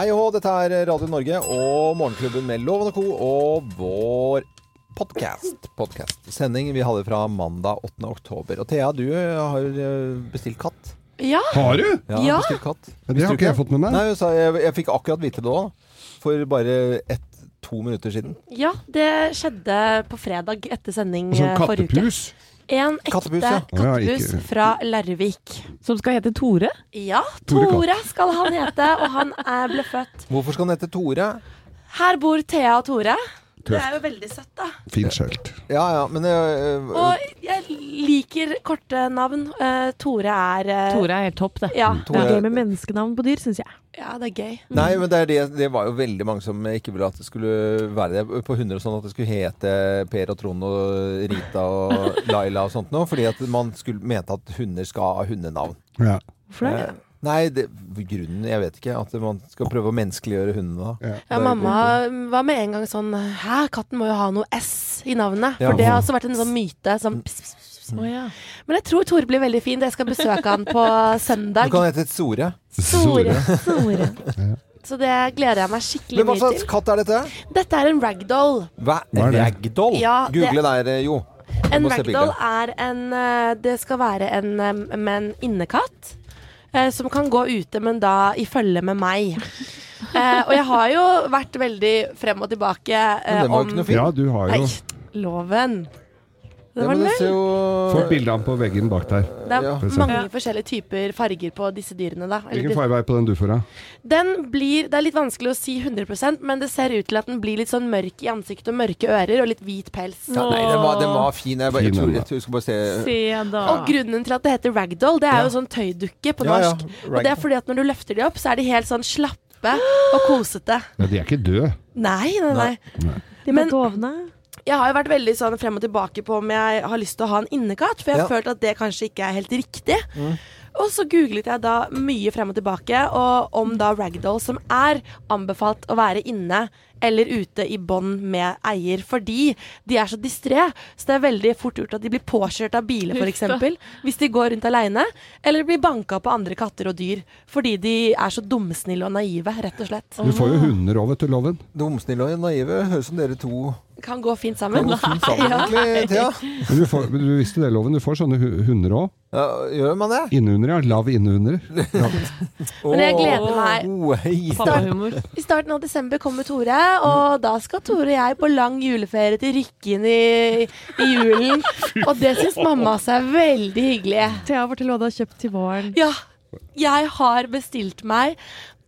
Hei og hå, dette er Radio Norge og Morgenklubben med Loven og Co. og vår podcast. podcast. Sending vi hadde fra mandag 8. oktober. Og Thea, du har eh, bestilt katt. Ja. Har du? Ja, Ja. bestilt katt. Ja, det har ikke jeg fått med meg. Nei, hun jeg, jeg fikk akkurat vite det òg. For bare ett, to minutter siden. ja, det skjedde på fredag etter sending Sånn eh, forrige uke. kattepus. En ekte Kattepus, kattepus, ja. Ja, fra Larvik. Som skal hete Tore? Ja, Tore Tore skal han hete, og han er, ble født. Hvorfor skal han hete Tore? Her bor Thea og Tore. Det er jo veldig søtt, da. Fint skjelt. Ja ja, men øh, Og jeg liker korte navn. Uh, Tore er uh, Tore er helt topp, det. Ja, Det er gøy med menneskenavn på dyr, syns jeg. ja, det er gøy. Nei, men det, er det, det var jo veldig mange som ikke ville at det skulle være det på hunder og sånn, at det skulle hete Per og Trond og Rita og Laila og sånt noe, fordi at man skulle mente at hunder skal ha hundenavn. Ja. Hvorfor det? Nei, det, grunnen Jeg vet ikke. At man skal prøve å menneskeliggjøre hundene. da. Ja. Ja, mamma var med en gang sånn Hæ, katten må jo ha noe S i navnet. For Ja. det har også vært en sånn myte. Sånn, pss, pss, pss, pss. Oh, ja. Men jeg tror Tore blir veldig fin. Jeg skal besøke han på søndag. Du kan hete Sore. Sore. Sore. Sore. Så det gleder jeg meg skikkelig mye Men hva slags katt er dette? Dette er en ragdoll. Hva? Hva er det? Ragdoll? Ja, det- Google der, eh, jo. En ragdoll er en eh, Det skal være en, eh, en innekatt. Eh, Som kan gå ute, men da i følge med meg. Eh, og jeg har jo vært veldig frem og tilbake eh, Men den var jo om ikke noe fin. ja, du har jo Nei, loven. Det var løgn. jo Få bildene på veggen bak der. Det er Ja. mange forskjellige typer farger på disse dyrene. Da. Eller Hvilken farge er på den du får, da? Den blir, det er litt vanskelig å si 100% men det ser ut til at den blir litt sånn mørk i ansiktet og mørke ører og litt hvit pels. ja, Nei, den var, den var fin. Jeg, bare, jeg, Fin, tror, jeg tror jeg skal bare se Se da. Og grunnen til at det heter ragdoll, det er Ja. jo sånn tøydukke på Ja, ja, norsk. Og det er fordi at når du løfter de opp, så er de helt sånn slappe og kosete. Ja, de er ikke døde. Nei, nei, nei. De er dovne. Jeg har jo vært veldig sånn frem og tilbake på om jeg har lyst til å ha en innekatt, for jeg har Ja. følt at det kanskje ikke er helt riktig. Og så googlet jeg da mye frem og tilbake og om da ragdoll, som er anbefalt å være inne eller ute i bånd med eier, fordi de er så distré. Så det er veldig fort gjort at de blir påkjørt av biler, f.eks. Hvis de går rundt aleine. Eller blir banka på andre katter og dyr. Fordi de er så dumsnille og naive, rett og slett. Du får jo hunder òg, vet du, Loven. Dumsnille og naive høres ut som dere to Kan gå fint kan gå fint sammen, Ja. egentlig, Thea. Men du, får, du visste det, Loven. Du får sånne hunder òg. Ja, gjør man det? Innehunder, ja. Lav innehunder. Men jeg gleder meg. Oh, hei. I starten av desember kommer Tore, og da skal Tore og jeg på lang juleferie til Rykken i, i julen. Og det syns mamma også er veldig hyggelig. Thea, fortell hva du har kjøpt til våren. Ja, jeg har bestilt meg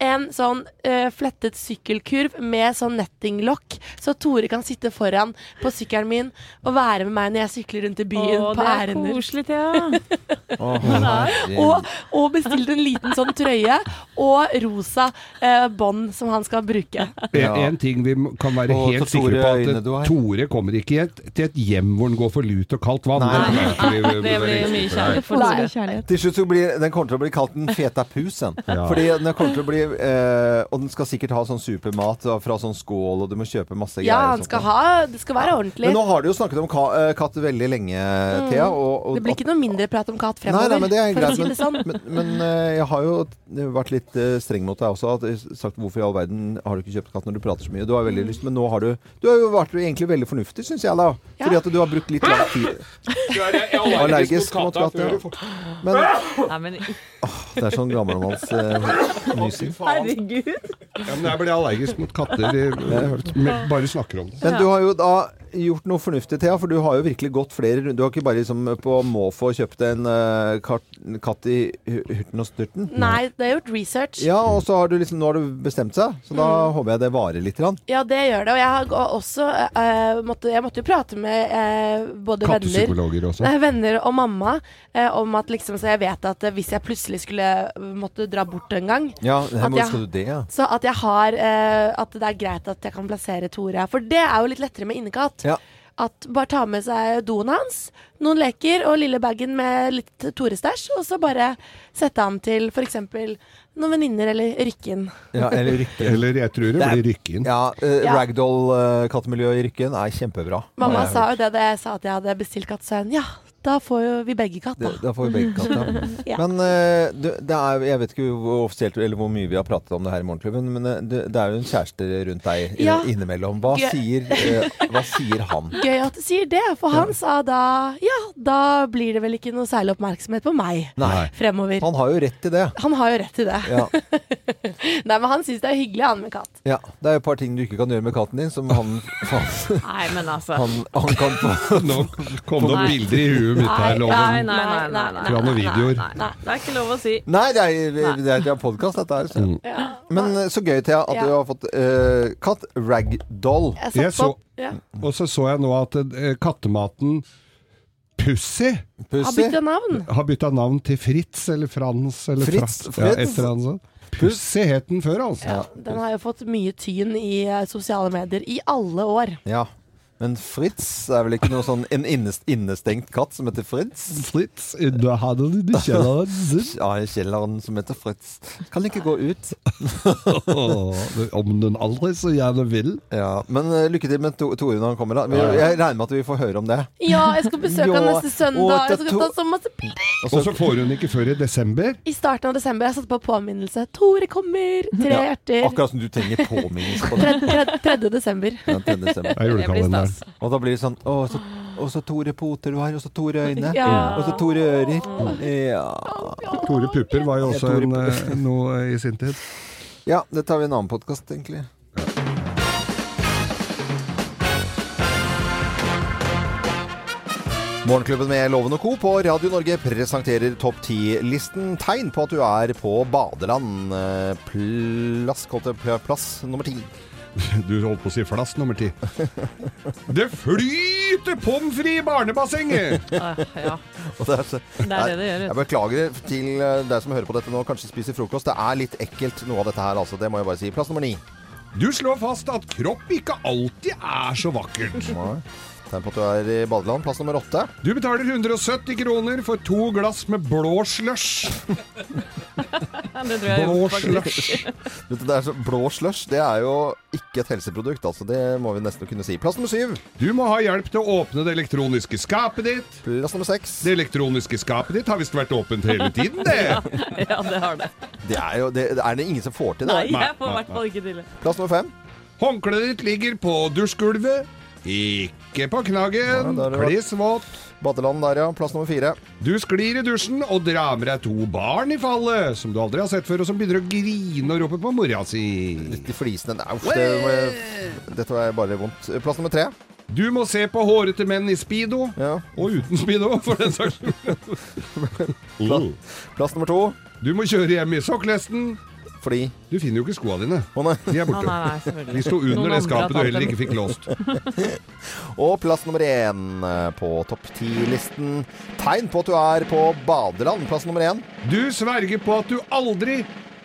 en sånn uh, flettet sykkelkurv med sånn nettinglokk, så Tore kan sitte foran på sykkelen min og være med meg når jeg sykler rundt i byen Åh, på det er ærender. koselig, Thea. Å, herre. Og, og bestilt en liten sånn trøye og rosa eh, bånd som han skal bruke. Ja. En, ting vi kan være Og helt sikre på, at. Tore kommer ikke et, til et hjem hvor han går for lut og kaldt vann. Nei. Det ikke vi- Det blir mye kjærlighet. For Nei. kjærlighet. Til slutt så blir den kommer til å bli kalt den feta pusen. Ja. Fordi den kommer til å bli eh, Og den skal sikkert ha sånn supermat fra sånn skål, og du må kjøpe masse greier. Ja, han skal ha Det skal være ordentlig. Men nå har du jo snakket om ka eh, katt veldig lenge, Thea. Og, og, Det blir ikke noe mindre prat om katt fremover. nei, men det er for å greit. si det sånn. Men, men, men eh, jeg har jo vært litt eh, streng mot deg også. At sagt hvorfor i all verden har du ikke kjøpt katt når du prater så mye? Du har veldig lyst, men nå har du Du har jo vært egentlig veldig fornuftig, syns jeg, da. Ja. Fordi at du har brukt litt lang tid. Du er Allergisk mot katt, ja. Men Nei, men det er sånn gammelmanns uh, nysing. herregud. Ja, men jeg blir allergisk mot katter. De, bare snakker om det. Men du har jo da gjort noe fornuftig, Thea, for du har jo virkelig gått flere runder. Du har ikke bare liksom på måfå kjøpt en uh, katt, katt i hurten og sturten? Nei, det har gjort research. Ja, og så har du liksom, nå har du bestemt seg, så da Mm. håper jeg det varer litt. Grann. Ja, det gjør det. Og jeg har også uh, måtte, Jeg måtte jo prate med uh, både venner Kattepsykologer også. Venner og mamma eh, om at liksom Så jeg vet at eh, hvis jeg plutselig skulle eh, måtte dra bort en gang Ja, her At må, skal du det, ja. så at jeg har eh, At det er greit at jeg kan plassere Tore. For det er jo litt lettere med innekatt. Ja. At bare ta med seg doen hans, noen leker og lille bagen med litt Tore-stæsj, og så bare sette han til f.eks. noen venninner eller Rykken. ja eller Rykken. Eller jeg tror det Det er- blir Rykken. Ja, uh, Ja. Ragdoll-kattemiljøet i Rykken er kjempebra. Mamma Ja, sa jo det da jeg sa at jeg hadde bestilt katt, sa hun ja, da får jo vi begge katt, Det, da. da får vi begge katt, ja. Men uh, det, det er, jeg vet ikke hvor offisielt eller hvor mye vi har pratet om det her i Morgenklubben, men uh, det, det er jo en kjæreste rundt deg Ja. innimellom. Hva sier, uh, hva sier han? Gøy at du sier det, for han sa da Ja, da blir det vel ikke noe særlig oppmerksomhet på meg Nei. fremover. Han har jo rett til det. Han har jo rett til det. Ja. Nei, men han syns det er hyggelig, han med katt. ja. Det er jo et par ting du ikke kan gjøre med katten din, som han, han, Nei, men altså. han, han kan Nå kom det opp bilder i huet mitt her, Nei, Loven. Nei, nei, nei. nei, nei, Fra noen videoer. Nei, nei, det er ikke lov å si. Nei, det er, det er, det er podkast, dette her. Så. Mm. Ja. Men eh, så gøy, Thea, at Ja. du har fått uh, katt ragdoll. Jeg Jeg så- ja. Og så så jeg nå at uh, kattematen Pussy Har Pussy. bytta navn. har bytta navn til Fritz eller Frans eller Fritz, Fritz. Ja, et eller annet sånt. Pussy het den før, altså. Ja, den har jo fått mye tyn i sosiale medier i alle år. Ja. Men Fritz er vel ikke noe sånn en innest, innestengt katt som heter Fritz? Fritz, du har den i kjelleren. Ja, i kjelleren som heter Fritz. Kan ikke gå ut. Om den aldri så gjerne vil. Ja, Men uh, lykke til med To- Tore når han kommer. da Vi- Jeg regner med at vi får høre om det. Ja, jeg skal besøke han neste søndag. og Jeg skal ta så masse bilder. Og så- får hun ikke før i desember. I starten av desember jeg satte på påminnelse. Tore kommer! Tre Ja, hjerter. Akkurat som du trenger påminnelse på det. 3. 3. desember. Ja, 3. desember. Det er Det blir stas. Og da blir det sånn Å, så, og så Tore poter du har, og så Tore øyne. Ja. Og så Tore ører. Ja. Tore Pupper var jo også Tore en, eh, noe i sin tid. ja, det tar vi en annen podkast, egentlig. Morgenklubben med Loven og Co. på Radio Norge presenterer topp 10-listen. Tegn på at du er på badeland. Eh, Plass, kalt det plass nummer ti. Du holdt på å si flass nummer ti. Det flyter pommes frites i barnebassenget! Ah, Ja, Og det er så- det er det det gjør. Jeg beklager til eh, deg som hører på dette nå, kanskje spiser frokost. Det er litt ekkelt noe av dette her, altså. Det må jeg bare si. Plass nummer ni. Du slår fast at kropp ikke alltid er så vakkert. Tegn på at du er i badeland. Plass nummer åtte. Du betaler 170 kroner for to glass med blå slush. Det tror jeg Blå slush. Det er så blå slush det er jo ikke et helseprodukt. altså Det må vi nesten kunne si. Plass nummer syv. Du må ha hjelp til å åpne det elektroniske skapet ditt. Plass nummer seks. Det elektroniske skapet ditt har visst vært åpent hele tiden, det. Ja, det har det. Det er jo det, er det ingen som får til. det? Nei, jeg får i hvert fall ikke til det. Plass nummer fem. Håndkleet ditt ligger på dusjgulvet. Ikke på knaggen. Ja. Kliss våt. Badeland der, ja. Plass nummer fire. Du sklir i dusjen og drar med deg to barn i fallet, som du aldri har sett før, og som begynner å grine og rope på mora si. Litt i flisene. Nei, uff, det, dette var bare vondt. Plass nummer tre. Du må se på hårete menn i speedo, Ja. og uten speedo, for den saks skyld. Plass nummer to. Du må kjøre hjem i sokkelesten. Fordi Du finner jo ikke skoa dine. Å nei. De er Å, borte. nei, nei, selvfølgelig. De sto under Noen det andre skapet har du tatt heller dem. ikke fikk låst. Og plass nummer én eh, på topp ti-listen. Tegn på at du er på badeland. Plass nummer én. Du sverger på at du aldri,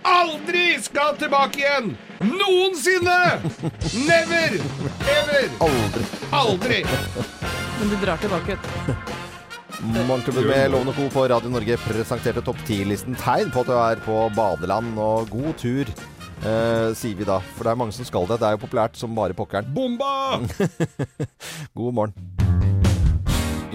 aldri skal tilbake igjen! Noensinne! Never! Ever! Aldri. Aldri! Men du drar tilbake. Morgenklubben med Lovende Co. på Radio Norge presenterte topp ti-listen. Tegn på at du er på badeland, og god tur, eh, sier vi da. For det er mange som skal det. Det er jo populært som bare pokkeren. Bomba! God morgen.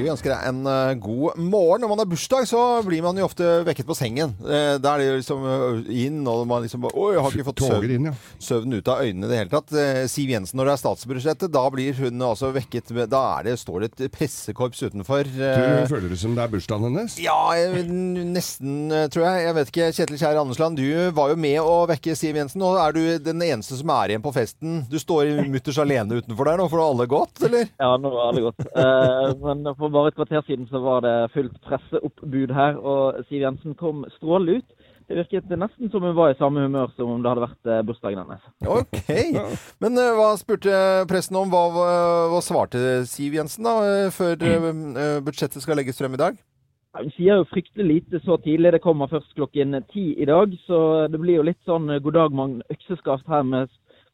Vi ønsker deg en eh, god morgen. Når man har bursdag, så blir man jo ofte vekket på sengen. Uh, da er det jo liksom eh, inn, og man liksom bare Oi, jeg har ikke fått søvn, inn, ja. søvn ut av øynene i det hele tatt. Eh, Siv Jensen, når det er statsbudsjettet, da blir hun altså vekket med Da er det, står det et pressekorps utenfor. eh, Du føler det som det er bursdagen hennes? ja, nesten, eh, tror jeg. Jeg vet ikke. Kjetil Kjær Andersland, du var jo med å vekke Siv Jensen. Og er du den eneste som er igjen på festen. Du står mutters alene utenfor der nå, for alle gått, eller? Ja, nå var det godt. Eh, men for bare et kvarter siden så var det fullt presseoppbud her, og Siv Jensen kom strålende ut. Det virket nesten som hun var i samme humør som om det hadde vært eh, bursdagen hennes. Ok. Men uh, hva spurte pressen om? Hva, hva, hva svarte Siv Jensen da, eh, før uh, budsjettet skal legges frem i dag? Hun sier jo fryktelig lite så tidlig. Det kommer først klokken ti i dag, så det blir jo litt sånn god dag, Magn økseskaft her med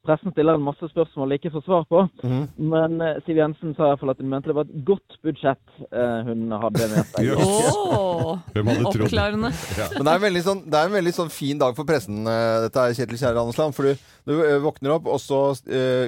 pressen stiller en masse spørsmål de ikke får svar på. Mm. Men eh, Siv Jensen sa i hvert fall at hun mente det var et godt budsjett eh, hun hadde med seg. Ja. Åh, Hvem hadde trodd? Oppklarende. Men det er, en veldig sånn, det er en veldig sånn fin dag for pressen, eh, dette er Kjetil Kjære Andersland. For du, du våkner opp, og så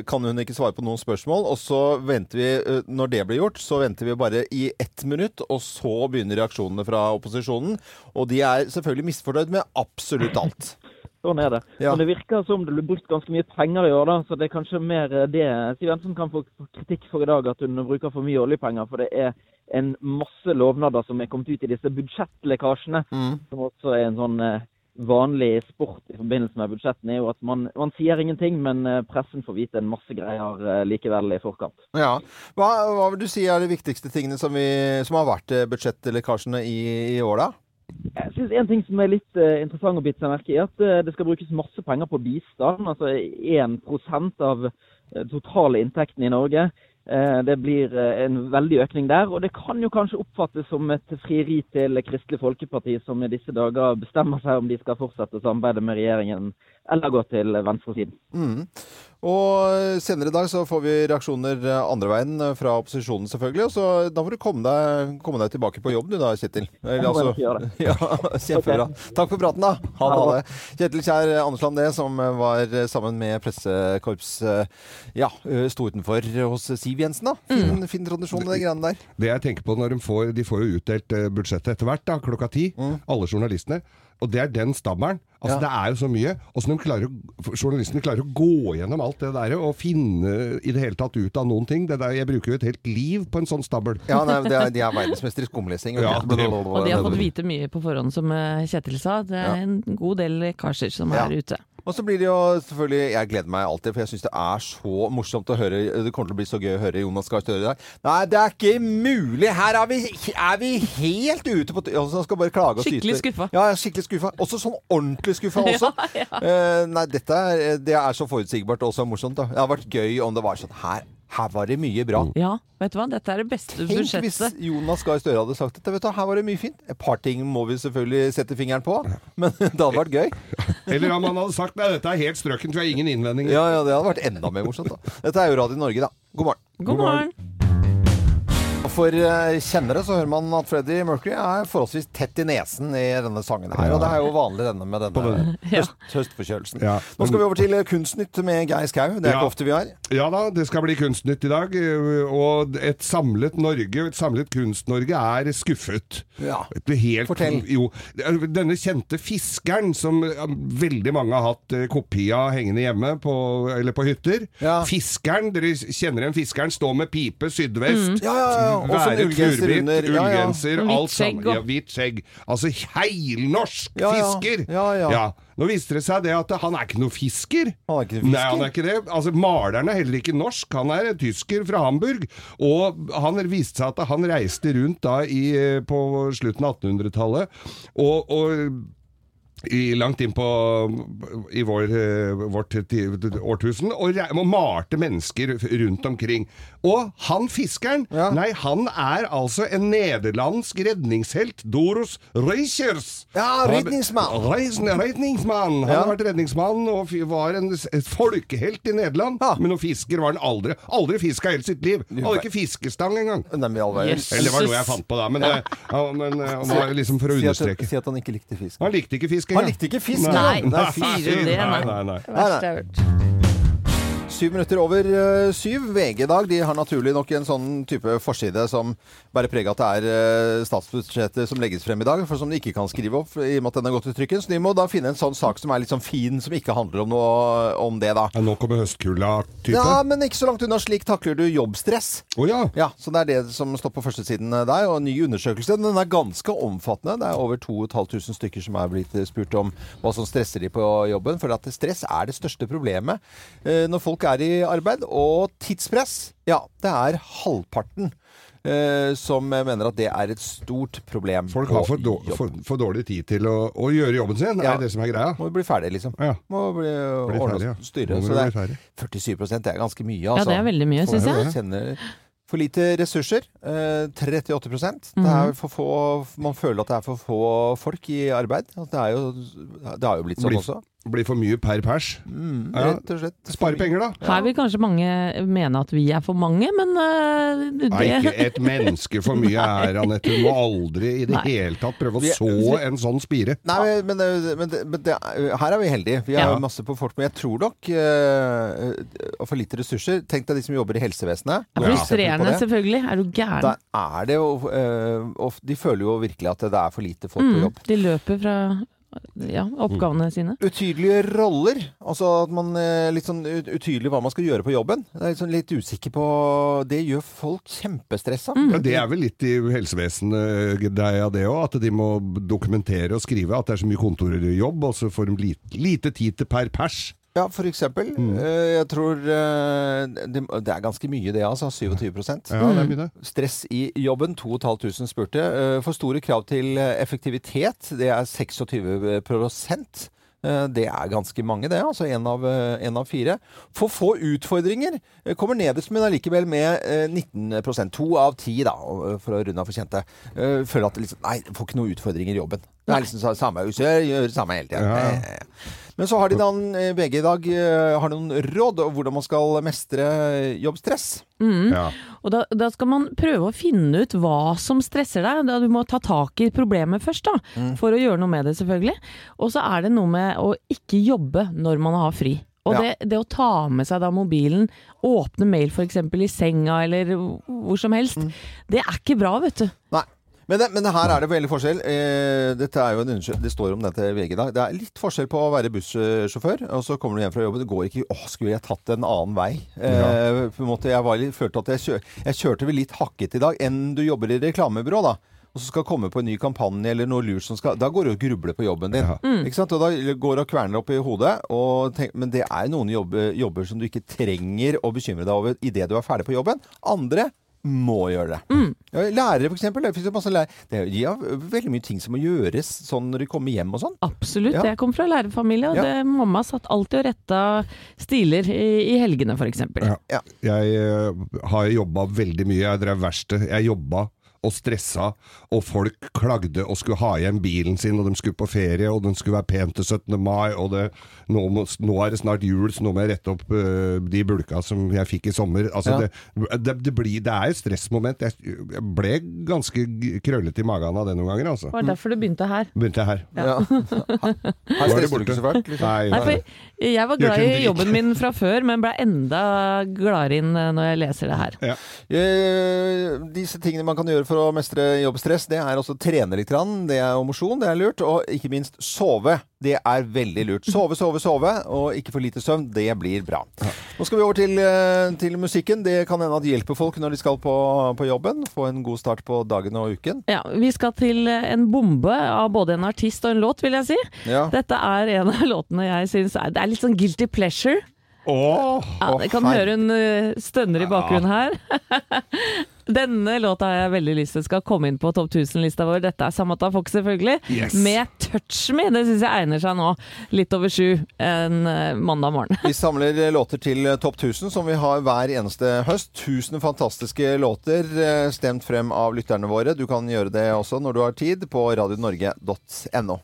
kan hun ikke svare på noen spørsmål. Og så venter vi, når det blir gjort, så venter vi bare i ett minutt. Og så begynner reaksjonene fra opposisjonen. Og de er selvfølgelig misfornøyd med absolutt alt. Sånn er det. Ja. Men det virker som det blir brukt ganske mye penger i år, da, så det er kanskje mer eh, det Siv Jensen kan få kritikk for i dag, at hun bruker for mye oljepenger. For det er en masse lovnader som er kommet ut i disse budsjettlekkasjene, Mm. som også er en sånn eh, vanlig sport i forbindelse med budsjettene, er jo at man, man sier ingenting, men eh, pressen får vite en masse greier likevel i forkant. Ja. Hva, hva vil du si er de viktigste tingene som, vi, som har vært budsjettlekkasjene i, i år, da? Jeg synes En ting som er litt eh, interessant å bite seg merke i, er at eh, det skal brukes masse penger på bistand. Altså 1% av eh, totale inntektene i Norge. Det blir en veldig økning der. Og det kan jo kanskje oppfattes som et frieri til Kristelig Folkeparti, som i disse dager bestemmer seg om de skal fortsette å samarbeide med regjeringen eller gå til venstresiden. Mm. Og senere i dag så får vi reaksjoner eh, andre veien eh, fra opposisjonen, selvfølgelig. Og så da får du komme deg, komme deg tilbake på jobb du da, Kjetil. Eller, altså, ja, kjempebra. Takk for praten, da. Ha det. Ha det. Kjetil Kjær Andersland, det, som eh, var sammen med pressekorps eh, ja, eh, sto utenfor hos Siv Jensen, da. Fin, fin tradisjon, de greiene der. Det jeg tenker på når de får, de får jo utdelt eh, budsjettet etter hvert, da, klokka ti, alle journalistene. Og det er den stammeren. Altså Ja. Det er jo så mye. Åssen journalistene klarer å gå gjennom alt det der og finne i det hele tatt ut av noen ting. Det der, jeg bruker jo et helt liv på en sånn stabbel. Ja, nei, det er, De er verdensmestere i skumlesing. Ja, Og de har fått vite mye på forhånd, som eh, Kjetil sa. Det er en god del lekkasjer som Ja. er ute. Og så blir det jo selvfølgelig Jeg gleder meg alltid, for jeg syns det er så morsomt å høre Det kommer til å bli så gøy å høre Jonas Gahr Støre i dag. Nei, det er ikke mulig! Her er vi, er vi helt ute på Og skal bare klage og. Skikkelig skuffa. Ja, ja, skikkelig skuffa. Også sånn ordentlig skuffa også. Eh, nei, dette er, det er så forutsigbart og så morsomt. da Det hadde vært gøy om det var sånn Her, her var det mye bra. Ja, vet du hva? Dette er det beste Tenk hvis. Jonas Gahr Støre hadde sagt dette. Vet du, her var det mye fint. Et par ting må vi selvfølgelig sette fingeren på, men det hadde vært gøy. Eller om han hadde sagt nei, dette er helt strøkent, vi har ingen innvendinger. Ja, ja, det hadde vært enda mer morsomt. da. Dette er jo Radio Norge, da. God morgen. God morgen. Og For eh, kjennere så hører man at Freddie Mercury er forholdsvis tett i nesen i denne sangen her. Og det er jo vanlig denne med denne høst, høstforkjølelsen. Ja. Nå skal vi over til Kunstnytt med Geir Skau. Det er Ja. ikke ofte vi har. Ja da, det skal bli Kunstnytt i dag. eh, Og et samlet Norge, et samlet Kunst-Norge er skuffet. Ja. Et Helt, Fortell. Jo, denne kjente fiskeren som eh, veldig mange har hatt kopi av hengende hjemme på, eller på hytter. Ja. Fiskeren, dere kjenner igjen fiskeren, står med pipe, sydvest. Ja, ja, ja. Og sånn Være ullgenser under. Ja, ja. ullgenser, alt sammen. Ja, hvitt skjegg. Altså heilnorsk Ja, ja. fisker! Ja, ja. Nå viste det seg det at han er ikke noe fisker. Han er ikke fisker. Nei, han er ikke det. Altså, Maleren er heller ikke norsk. Han er en tysker fra Hamburg. Og han viste seg at han reiste rundt da i, eh, på slutten av 1800-tallet. Og, og i, langt inn på i vår, eh, vårt årtusen, og, og malte mennesker rundt omkring. Og han fiskeren, Ja. nei, han er altså en nederlandsk redningshelt. Doros Reichers. Ja, redningsmann. Redningsmann. Han Ja. har vært redningsmann og var en folkehelt i Nederland. Ja. Men noen fisker var han aldri. Aldri fiska hele sitt liv. Han Hadde ikke fiskestang engang. Yes. Eller det var noe jeg fant på da, men, det, ja, men han var liksom for å Si at, understreke. si at han ikke likte fisk. Han likte ikke fisk Han likte ikke fisk, Nei, nei? Nei, Nei. nei, nei. Syv minutter over eh, syv. VG i dag de har naturlig nok en sånn type forside som bærer preg av at det er eh, statsbudsjettet som legges frem i dag, for som de ikke kan skrive opp i og med at den har gått i trykken. Så de må da finne en sånn sak som er litt sånn fin, som ikke handler om noe om det, da. Ja, nå kommer høstkulda-type. Ja, men ikke så langt unna. Slik takler du jobbstress. ja. Ja, så det er det som står på førstesiden der. Og en ny undersøkelse. Den er ganske omfattende. Det er over 2500 stykker som er blitt eh, spurt om hva som stresser de på jobben. For at stress er det største problemet eh, når folk er i arbeid. Og tidspress, ja, det er halvparten. Uh, som mener at det er et stort problem. Folk har for, for, for dårlig tid til å, å gjøre jobben sin, Ja. er det som er greia. Må bli ferdig, liksom. Ja. Må bli, Bli ferdig, ja. styre. Må Så det er 47 det er ganske mye, Ja, altså. det er veldig mye, syns jeg. Kjenner for lite ressurser. Uh, 38% Det Mhm. er for få, Man føler at det er for få folk i arbeid. Altså, Det, er jo, det har jo blitt sånn også. Blir for mye per pers. Ja. Mm, Rett og slett. Spare penger, da. Her vil kanskje mange mene at vi er for mange, men uh, det Nei, ikke et menneske for mye er Anette. Du må aldri i det Nei. hele tatt prøve å så en sånn spire. Nei, men, men, men, men det, her er vi heldige. Vi har Ja. masse på folk, men jeg tror nok uh, for lite ressurser. Tenk deg de som jobber i helsevesenet. Det er frustrerende, det. selvfølgelig. Er du gæren? Der er det jo uh, og De føler jo virkelig at det er for lite folk på Mm, jobb. de løper fra ja, oppgavene sine. Utydelige roller. Altså at man er litt sånn utydelig hva man skal gjøre på jobben. Det er litt, sånn litt usikker på Det gjør folk kjempestressa. Mm. Ja, det er vel litt i helsevesenet greia det òg, at de må dokumentere og skrive at det er så mye kontorjobb, og så får de lite, lite tid til per pers. Ja, for eksempel. Mm. Eh, jeg tror eh, det, det er ganske mye det, altså. 27 Ja, det mye det. Stress i jobben, 2500 spurte. Eh, For store krav til effektivitet, det er 26 prosent. Eh, Det er ganske mange, det. Altså én av, en av fire. For få utfordringer kommer nederst, men allikevel med eh, 19 To av ti, da, for å runde av for kjente. Føler at liksom, nei, får ikke noen utfordringer i jobben. Det er liksom sa- samme, gjør det samme hele tida. Ja. Eh, eh. Men så har de da eh, VG i dag eh, har noen råd om hvordan man skal mestre jobbstress. Mm. Ja. Og da, da skal man prøve å finne ut hva som stresser deg. Da du må ta tak i problemet først, da, Mm. for å gjøre noe med det, selvfølgelig. Og så er det noe med å ikke jobbe når man har fri. Og Ja. det, det å ta med seg da mobilen, åpne mail f.eks. i senga eller hvor som helst, Mm. det er ikke bra, vet du. Nei. Men, det, men her er det veldig forskjell. Eh, dette er jo en Det står om dette VG i dag. Det er litt forskjell på å være bussjåfør, og så kommer du hjem fra jobben. Det går ikke Å, skulle jeg tatt en annen vei? Eh, på en måte, jeg var litt, følte at jeg, kjør, jeg kjørte vel litt hakket i dag enn du jobber i reklamebyrå, da. Og så skal komme på en ny kampanje eller noe lurt som skal Da går du og grubler på jobben din. Ja. Ikke sant? Og da går du og kverner opp i hodet. Og tenk, men det er noen jobber, jobber som du ikke trenger å bekymre deg over idet du er ferdig på jobben. Andre må gjøre det. Mm. lærere, for eksempel. Det jo masse lærere. Det er, de har veldig mye ting som må gjøres sånn når de kommer hjem og sånn. Absolutt. Ja. Jeg kom fra lærerfamilie, og Ja. det, mamma satt alltid og retta stiler i, i helgene, f.eks. Ja. Ja. Jeg uh, har jobba veldig mye. Jeg drev verksted. Jeg jobba og stressa, og folk klagde og skulle ha hjem bilen sin, og de skulle på ferie, og den skulle være pen til 17. mai, og det, nå, må, nå er det snart jul, så nå må jeg rette opp uh, de bulka som jeg fikk i sommer. Altså, Ja. det, det, det, blir, det er et stressmoment. Jeg, jeg ble ganske krøllete i magen av det noen ganger, altså. Det var derfor du begynte her. Begynte her. Ja. Her stresser du ikke så fælt. Liksom. Nei, Nei, for jeg var glad i jobben min fra før, men ble enda gladere inn eh, når jeg leser det her. ja. Eh, disse tingene man kan gjøre for å mestre jobbstress, det er også trene litt. Det er jo mosjon, det er lurt. Og ikke minst sove. Det er veldig lurt. Sove, sove, sove, og ikke for lite søvn. Det blir bra. Nå skal vi over til, eh, til musikken. Det kan hende at hjelper folk når de skal på, på jobben. Få en god start på dagen og uken. Ja, Vi skal til eh, en bombe av både en artist og en låt, vil jeg si. Ja. Dette er en av låtene jeg syns er Det er litt sånn guilty pleasure. Åh! Ja, det kan høre hun eh, stønner i bakgrunnen her. Denne låta har jeg veldig lyst til skal komme inn på topp 1000-lista vår. Dette er Samata Fox, selvfølgelig. Yes. Med 'Touch Me'. Det syns jeg egner seg nå. Litt over sju en eh, mandag morgen. Vi samler eh, låter til Topp 1000, som vi har hver eneste høst. 1000 fantastiske låter stemt frem av lytterne våre. Du kan gjøre det også når du har tid, på radionorge.no.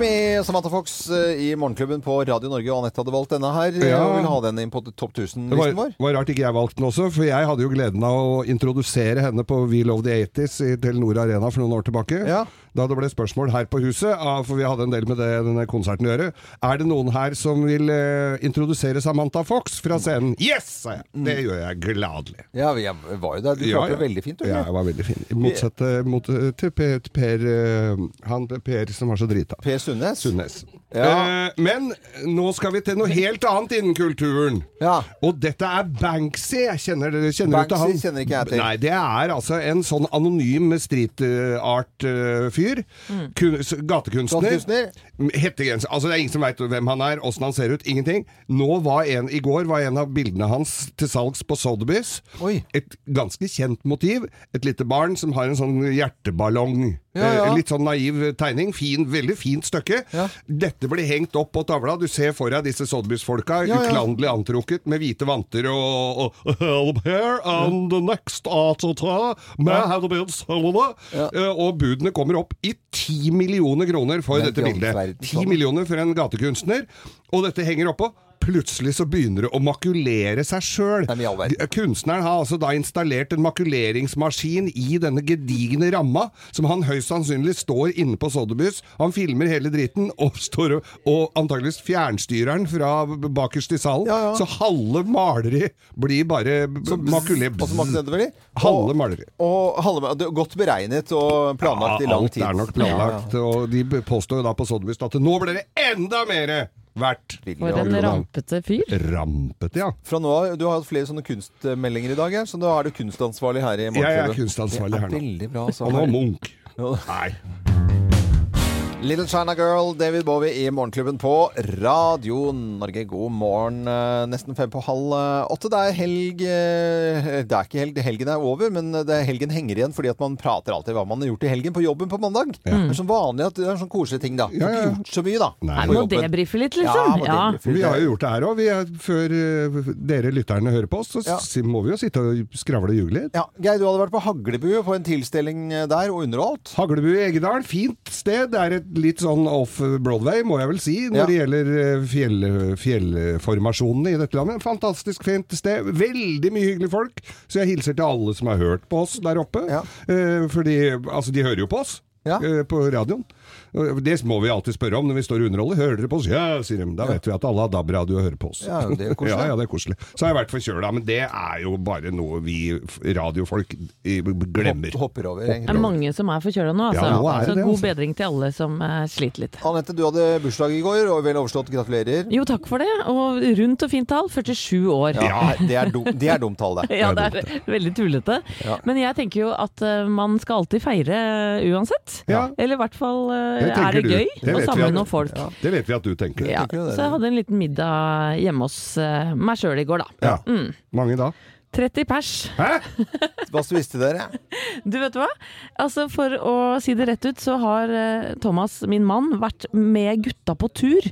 Med Samantha Fox eh, i Morgenklubben på Radio Norge, og Anette hadde valgt denne her. Ja. og vil ha den inn på Topp 1000-listen var, Det var rart ikke jeg valgte den også, for jeg hadde jo gleden av å introdusere henne på We Love the 80s i Telenor Arena for noen år tilbake. Ja. Da det ble spørsmål her på huset, ah, for vi hadde en del med det, denne konserten å gjøre. Er det noen her som vil eh, introdusere Samantha Fox fra scenen? Yes, sa jeg! Det gjør jeg gladelig. Ja, jeg var jo der. Du Ja, klarte ja. det veldig fint. du. Ja, jeg var veldig fin. Motsatt mot, eh, til Per, per eh, han Per som var så drita. Per Sundnes. Sundnes. Ja. Eh, men nå skal vi til noe helt annet innen kulturen. Ja. Og dette er Banksy. Kjenner, dere- kjenner Banksy han? kjenner ikke jeg til. Nei, det er altså en sånn anonym street art-fyr. Gatekunstner. Gatekunstner. Hettegenser. Altså, det er ingen som veit hvem han er, åssen han ser ut. Ingenting. Nå var en, I går var en av bildene hans til salgs på Sotheby's. Oi. Et ganske kjent motiv. Et lite barn som har en sånn hjerteballong Ja, ja. Eh, Litt sånn naiv tegning. Fin, veldig fint stykke. Ja. Dette blir hengt opp på tavla. Du ser for deg disse Sotheby's-folka Ja, ja. uklanderlig antrukket med hvite vanter og, og Help here and the next have been sold. Eh, Og budene kommer opp i ti millioner kroner for dette bildet. Ti millioner for en gatekunstner, og dette henger oppå. Plutselig så begynner det å makulere seg sjøl. Kunstneren har altså da installert en makuleringsmaskin i denne gedigne ramma, som han høyst sannsynlig står inne på Sotheby's. Han filmer hele dritten, og står og, og antageligvis fjernstyrer den fra bakerst i salen. Ja, ja. Så halve maleriet blir bare makulert. Halve maleriet. Og halve, godt beregnet og planlagt i lang tid. alt er nok planlagt. Og de påstår jo da på Sotheby's at nå blir det enda mer verdt. For en rampete fyr. Rampete, ja. Fra nå av, Du har hatt flere sånne kunstmeldinger i dag, her, så da er du kunstansvarlig her i Jeg er kunstansvarlig her er nå. Veldig bra. Altså. Og nå Munch. Nei. Little China Girl, David Bowie i Morgenklubben på Radio Norge. God morgen. eh, Nesten fem på halv eh, åtte. Det er helg eh, Det er ikke helg, helgen er over, men det er helgen henger igjen fordi at man prater alltid hva man har gjort i helgen på jobben på mandag. Det er sånn vanlig at det er sånn koselige ting, da. Ja, har ja. ikke gjort så mye, da. Nei. Må debrife litt, liksom. Ja, Ja. Vi har jo gjort det her òg. Før dere lytterne hører på oss, så Ja. må vi jo sitte og skravle og ljuge litt. Ja, Geir, du hadde vært på Haglebue på en tilstelning der og underholdt. Haglebue i Eggedal, fint sted. Det er et litt sånn off Broadway, må jeg vel si, når Ja. det gjelder eh, fjell, fjellformasjonene i dette landet. Fantastisk fint sted. Veldig mye hyggelige folk. Så jeg hilser til alle som har hørt på oss der oppe. Ja. Eh, fordi altså, de hører jo på oss. Ja. eh, På radioen. Det må vi alltid spørre om når vi står og underholder. Hører dere på oss? Ja, sier de. Da vet vi at alle har DAB-radio og hører på oss. Ja, det er koselig. ja, ja, det er koselig. Så har jeg vært forkjøla, men det er jo bare noe vi radiofolk glemmer. Hopp, hopper over. det er mange som er forkjøla nå, altså. Ja, nå er det god altså. bedring til alle som eh, sliter litt. Anette, du hadde bursdag i går, og vel overstått. Gratulerer. Jo, takk for det. Og rundt og fint tall. 47 år. Ja, det er, dum, det er dumt tall, det. Ja, det er veldig tullete. Ja. Men jeg tenker jo at eh, man skal alltid feire uansett. Ja. Eller i hvert fall er det gøy Det å samle noen folk. Ja. Det vet vi at du tenker. Ja, tenker så jeg hadde en liten middag hjemme hos uh, meg sjøl i går, da. Ja. Mm. Mange da? 30 pers. Hæ? Hva spiste dere? Du vet hva? Altså For å si det rett ut, så har eh, Thomas, min mann, vært med gutta på tur.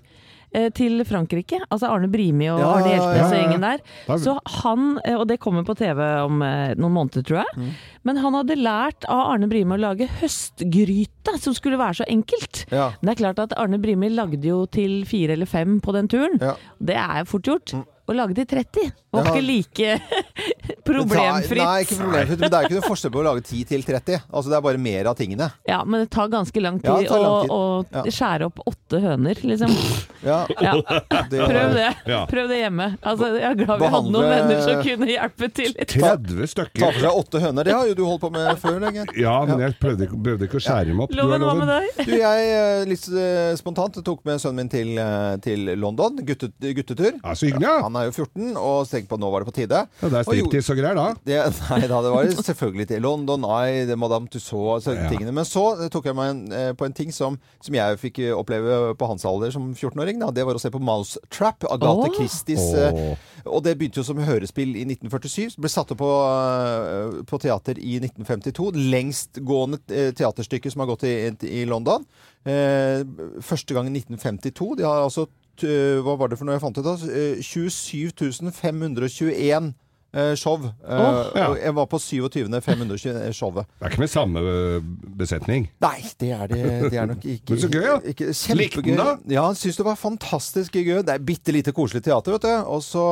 Eh, Til Frankrike. Altså Arne Brimi og Ja, Arne Hjeltnes ja, og ja. gjengen der. Så han, eh, og det kommer på TV om eh, noen måneder, tror jeg. Mm. Men han hadde lært av Arne Brimi å lage høstgryte, som skulle være så enkelt. Ja. Men det er klart at Arne Brimi lagde jo til fire eller fem på den turen. Ja. Det er fort gjort. Å lage til 30 var ikke like problemfritt. Nei, ikke problemfritt. Men det er jo ikke noe forskjell på å lage 10 til 30. Altså, det er bare mer av tingene. Ja, men det tar ganske lang tid, Ja, lang tid. å, å Ja. skjære opp åtte høner, liksom. Ja, Ja, det, prøv det. Prøv det hjemme. Altså, jeg er glad vi hadde noen venner som kunne hjelpe til litt. 30 Ta for deg åtte høner. Det har jo du holdt på med før. Lenge. Ja, men jeg prøvde, ikke- prøvde ikke å skjære dem opp. Du Loven, hva med deg? Du, jeg eh, litt eh, spontant tok med sønnen min til, eh, til London. Guttet, guttetur. Ja, så hyggelig, ja. Han er jo 14 og tenkte på at nå var det på tide. ja. Det er Og striptease greier da. Det, nei da, det var selvfølgelig til London Eye, Madame Tussauds altså, Ja. tingene. Men så eh, tok jeg meg en, eh, på en ting som, som jeg fikk eh, oppleve på hans alder som 14-åring. Det var å se på Mouse Trap, Agathe oh. Christies. oh. Og det begynte jo som hørespill i 1947. Ble satt opp på, på teater i 1952. Lengstgående teaterstykke som har gått i, i London. Eh, første gang i 1952. De har altså Hva var det for noe jeg fant ut av? Eh, 27 521 eh, show. Oh, ja. Jeg var på 27. 500-showet. Det er ikke med samme besetning. Nei, det er det, det er nok ikke. Men så gøy, ja. Ikke, Likte den da? Ja, syns det var fantastisk gøy. Det er bitte lite koselig teater, vet du. Og så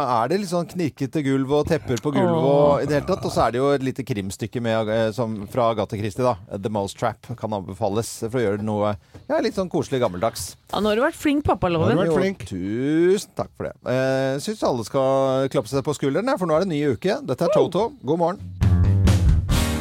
er det litt sånn knirkete gulv og tepper på gulvet og i det hele tatt. Og så er det jo et lite krimstykke med, eh, som, fra Agathe Christie, da. The Mouse Trap kan anbefales for å gjøre noe ja, litt sånn koselig gammeldags. Ja, nå har du vært flink, pappa Har Loven. du vært flink. Tusen takk for det. Jeg Syns alle skal klappe seg på skulderen, ja, for nå er det en ny uke. Dette er Toto. God morgen.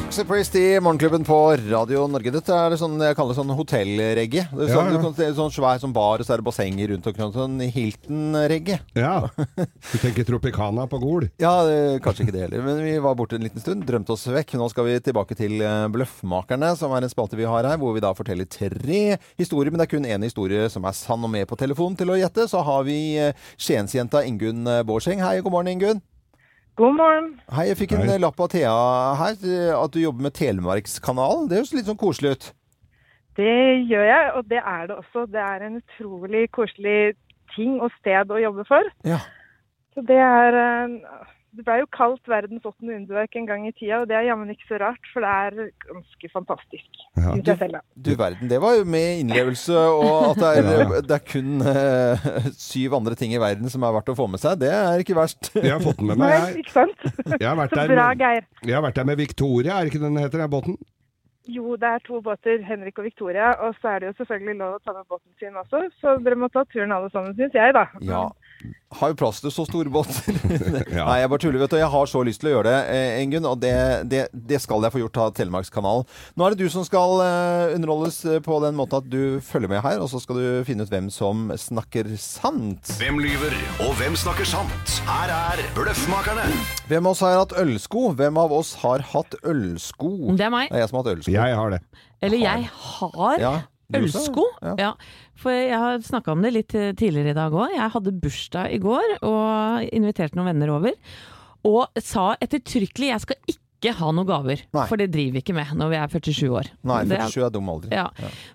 Axel Priest i Morgenklubben på Radio Norge. Dette er sånn jeg kaller det sånn hotellregge. Det er Ja, sånn, ja. Du kan sånn svær sånn bar, og så er det bassenger rundt omkring. Sånn Hilton-regge. Ja. Du tenker Tropicana på Gol? Ja, det, kanskje ikke det heller. Men vi var borte en liten stund. Drømte oss vekk. Nå skal vi tilbake til eh, Bløffmakerne, som er en spalte vi har her, hvor vi da forteller tre historier. Men det er kun én historie som er sann, og med på telefonen til å gjette. Så har vi eh, Skiensjenta Ingunn Bårdseng. Hei, god morgen, Ingunn. God morgen. Hei, jeg fikk en Hei. eh, lapp av Thea her, eh, at du jobber med Telemarkskanalen. Det høres litt sånn koselig ut. Det gjør jeg, og det er det også. Det er en utrolig koselig ting og sted å jobbe for. Ja. Så det er eh, Det ble jo kalt verdens åttende underverk en gang i tida, og det er jammen ikke så rart, for det er ganske fantastisk. Ja. Da. Du verden, det var jo med innlevelse, og at det er, det er kun uh, syv andre ting i verden som er verdt å få med seg. Det er ikke verst. Jeg har fått den med meg. Jeg, ikke sant? jeg, har vært Så der bra, Geir. jeg har vært der med Victoria, er ikke den heter, den båten? Jo, det er to båter, Henrik og Victoria, og så er det jo selvfølgelig lov å ta med båten sin også, så dere må ta turen alle sammen, syns jeg, da. Ja. Har jo plass til så store båter. Ja. Nei, jeg bare tuller, vet du. Jeg har så lyst til å gjøre det, Engunn. Og det, det, det skal jeg få gjort av Telemarkskanalen. Nå er det du som skal eh, underholdes eh, på den måten at du følger med her, og så skal du finne ut hvem som snakker sant. Hvem lyver, og hvem snakker sant? Her er Bløffmakerne. Hvem av oss har hatt ølsko? Hvem av oss har hatt ølsko? Det er meg. Det er jeg som har hatt ølsko. Jeg har det. Eller jeg har Ja? Ølsko. Ja. Ja. For jeg har snakka om det litt eh, tidligere i dag òg. Jeg hadde bursdag i går og inviterte noen venner over. Og sa ettertrykkelig jeg skal ikke ha noen gaver. Nei. For det driver vi ikke med når vi er 47 år. Nei, er- 47 er dum alder. Ja.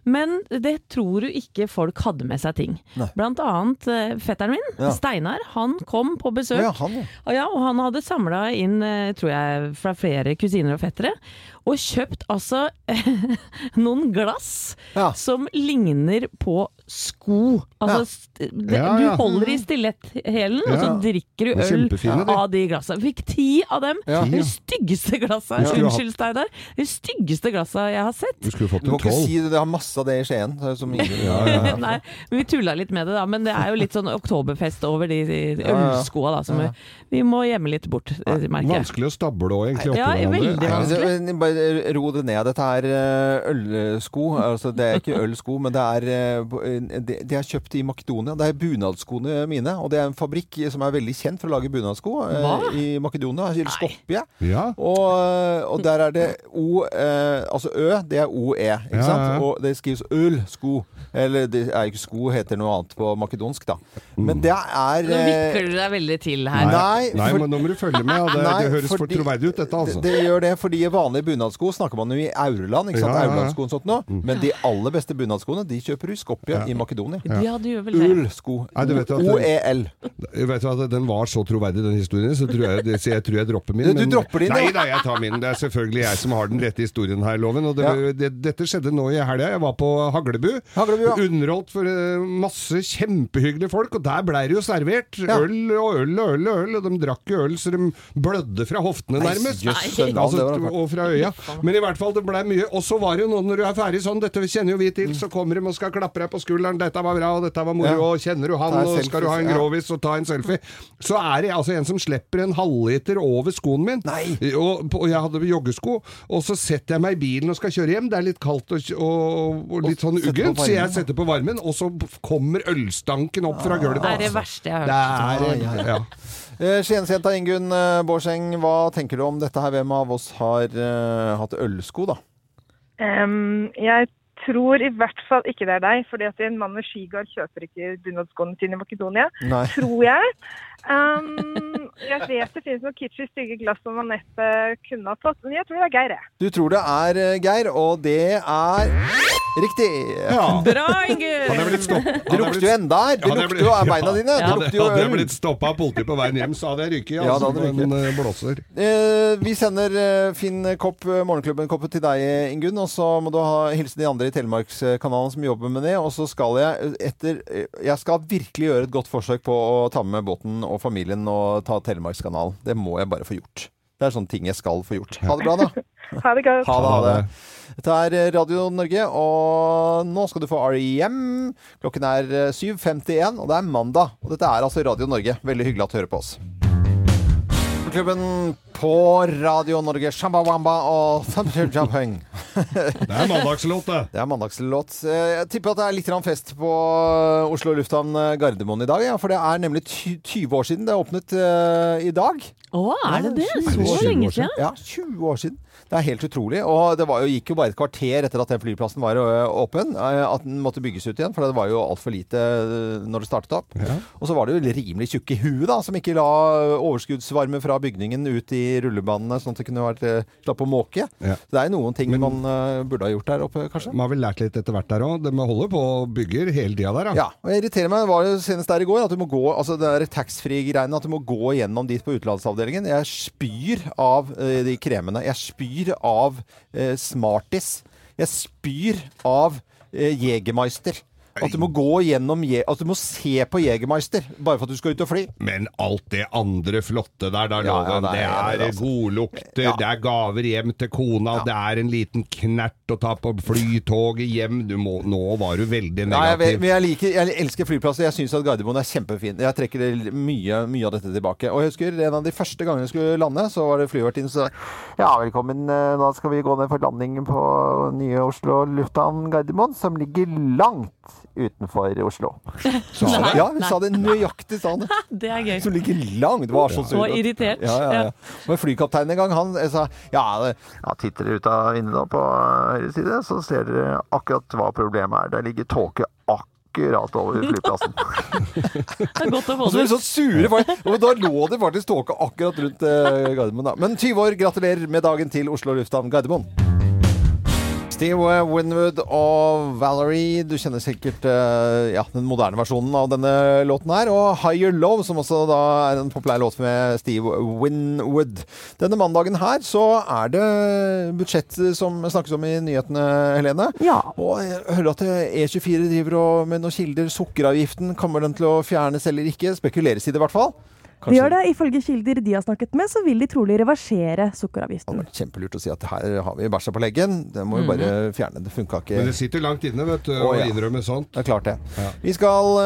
Men det tror du ikke folk hadde med seg ting. Nei. Blant annet uh, fetteren min, Ja. Steinar, han kom på besøk. ja, han, ja. Og Ja, og han hadde samla inn, uh, tror jeg, fra flere kusiner og fettere. Og kjøpt altså noen glass Ja. som ligner på sko. Altså, Ja. det, Ja, du holder i stilletthælen, og så drikker du øl av de glassene. Fikk ti av dem. Ja. De styggeste glassa. Ja. Unnskyld, Steinar. De styggeste glassa jeg har sett. Du skulle fått Du må en ikke tolv. si det, det har masse av det i Skien. Ja, ja, ja. Nei, vi tulla litt med det, da. Men det er jo litt sånn oktoberfest over de, de Ja, ja. ølskoa, da. Som vi, vi må gjemme litt bort, eh, merker jeg. Vanskelig å stable òg, egentlig. Ja, veldig vanskelig. Bare ro det ned. Dette er eh, ølsko. Altså, det er ikke ølsko, men det er eh, Det de er kjøpt i Makedonia. Det er bunadskoene mine. Og det er en fabrikk som er veldig kjent for å lage bunadsko eh, Hva? i Makedonia. Eller Skopje. Ja. Og, og der er det O eh, Altså Ø, det er OE, ikke Ja, sant? Og det skrives øl, sko. Eller det er ikke sko, heter noe annet på makedonsk, da. Men det er Nå eh, vikler du deg veldig til her. Nei, Nei, for- men nå må du følge med. Det, Nei, det høres for troverdig ut, dette, altså. Det, det gjør det, fordi vanlige bunadsko snakker man jo i Aureland, ikke sant? Ja, ja, ja. Nå. Men de aller beste bunadskoene, de kjøper du i Skopje i Makedonia. Ja, du gjør vel det. Ullsko. Vet at OEL. Vet du hva, Den var så troverdig, den historien, så tror jeg, det- så jeg tror jeg dropper min. Du- du dropper din, Nei da, jeg tar min. Det er selvfølgelig jeg som har den rette historien her, Loven. Og det, Ja. det, dette skjedde nå i helga. Jeg var på Haglebu. Haglebu, ja. Underholdt for eh, masse kjempehyggelige folk, og der blei det jo servert Ja. øl og øl og øl og øl. Og de drakk jo øl så de blødde fra hoftene, nærmest. jøss, Nei. Altså, og fra øya. Men i hvert fall, det blei mye. Og så var det jo noe når du er ferdig sånn, dette kjenner jo vi til, så kommer de og skal klappe deg på skulderen, dette var bra, og dette var moro, Ja. og kjenner du han, og skal du ha en grovis og ta en selfie. Så er det altså en som slipper en halvliter over skoen min. Nei. Og, og jeg hadde joggesko, og så setter jeg meg i bilen og skal kjøre hjem. Det er litt kaldt og, og, og litt sånn uggent, så jeg setter på varmen, og så kommer ølstanken opp fra gulvet. Det er det verste jeg har Det hørt. er, ja, ja. ja. Eh, Skiensjenta Ingunn eh, Bårdseng, hva tenker du om dette her? Hvem av oss har uh, hatt ølsko, da? Um, jeg tror i hvert fall ikke det er deg, fordi at en mann med skigard kjøper ikke bunadskoene sine i Makedonia. Nei. Tror jeg. Um, jeg vet det finnes noen kitschy stygge glass som man neppe kunne ha fått, men jeg tror det er Geir, jeg. Du tror det er eh, Geir, og det er riktig. ja. Bra, Ingunn! blitt. Det lukter jo enda her. Det er lukter jo av beina dine. Det Ja. lukter jo Hadde jeg blitt stoppa av politiet på veien hjem, så hadde jeg ryket. Ja, Altså, da hadde det, på eh, blåser. Eh, vi sender eh, Finn Kopp, Morgenklubben-koppet til deg, Ingunn. Og så må du ha, hilse de andre i Telemarkskanalen som jobber med det. Og så skal jeg etter Jeg skal virkelig gjøre et godt forsøk på å ta med båten og familien og ta Telemarkskanalen. Det må jeg bare få gjort. Det er sånne ting jeg skal få gjort. Ha det bra, da. Ha det godt. Ha det. Ha det. det. Dette er eh, Radio Norge, og nå skal du få REM. Klokken er eh, 7.51, og det er mandag. Og dette er altså Radio Norge. Veldig hyggelig at du hører på oss. Klubben på Radio Norge. Shambawamba og Thumpty Jumping. Det er mandagslåt, det. Det er mandagslåt. Eh, Jeg tipper at det er litt fest på Oslo lufthavn eh, Gardermoen i dag. Ja, for det er nemlig 20 år siden det åpnet uh, i dag. Å, er det det? Så lenge siden? Ja, 20 år siden. Det er helt utrolig. Og det var jo, gikk jo bare et kvarter etter at den flyplassen var åpen, eh, at den måtte bygges ut igjen. For det var jo altfor lite eh, når det startet opp. Og så var det jo rimelig tjukke i huet, da, som ikke la overskuddsvarme fra bygningen ut i rullebanene, sånn at det kunne vært eh, slapp å måke. Ja. Så det er noen ting man eh, burde ha gjort der oppe, kanskje. Man har vel lært litt etter hvert der òg. De holder på og bygger hele tida der, da. Ja, og jeg irriterer meg, var det senest der i går, at du må gå, altså det taxfree-greiene, at du må gå gjennom dit på utenlandsavdelingen. Jeg spyr av eh, de kremene. Jeg spyr av eh, Smarties. Jeg spyr av eh, Jegermeister. At du må gå gjennom At du må se på Jegermeister bare for at du skal ut og fly. Men alt det andre flotte der, der Ja, ja, det det er- er, det er altså- godlukter, det er gaver hjem til kona, det er en liten knert å ta på flytoget hjem. Du må, nå var du veldig Nei, jeg, negativ. men jeg, liker, jeg elsker flyplasser. Jeg syns at Gardermoen er kjempefin. Jeg trekker mye, mye av dette tilbake. Og jeg husker en av de første gangene jeg skulle lande, så var det flyvertinnen som sa Ja, velkommen. da Nå skal vi gå ned for landing på nye Oslo lufthavn Gardermoen, som ligger langt utenfor Oslo. Sa det? Ja, hun sa det nøyaktig, sa det. Det er gøy. Som ligger langt. Det var så sur. Og irritert. Ja, ja, ja. Men flykapteinen en gang, han eh, sa ja, det- ja, titter dere ut av vinduet da på høyre side, så ser dere akkurat hva problemet er. Der ligger tåke akkurat over flyplassen. Det er godt å få det ut. så sure, folk. og da lå det faktisk tåke akkurat rundt eh, Gardermoen. Da. Men 20 år, gratulerer med dagen til Oslo lufthavn Gardermoen. Steve Winwood og Valerie. Du kjenner sikkert eh, ja, den moderne versjonen av denne låten her. Og Higher Love, som også da er en populær låt med Steve Winwood. Denne mandagen her så er det budsjett som snakkes om i nyhetene, Helene. Ja. Og jeg hører at E24 driver og med noen kilder. Sukkeravgiften, kommer den til å fjernes eller ikke? Spekuleres i det i hvert fall. De gjør det. Ifølge kilder de har snakket med, så vil de trolig reversere Det sukkeravgiften. hadde vært kjempelurt å si at her har vi bæsja på leggen. Det må vi bare fjerne. Det funka ikke. Men det sitter langt inne, vet du, Å, å ja. innrømme sånt. Det er klart det. Ja. Vi skal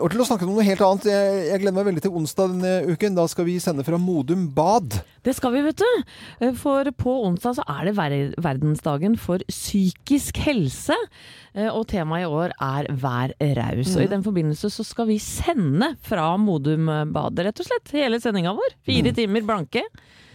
over til å snakke om noe helt annet. Jeg, jeg gleder meg veldig til onsdag denne uken. Da skal vi sende fra Modum Bad. Det skal vi, vet du. For på onsdag så er det ver verdensdagen for psykisk helse. Eh, Og temaet i år er Vær raus. Og i den forbindelse så skal vi sende fra Modum Bad, rett og slett. Hele sendinga vår. Fire timer blanke.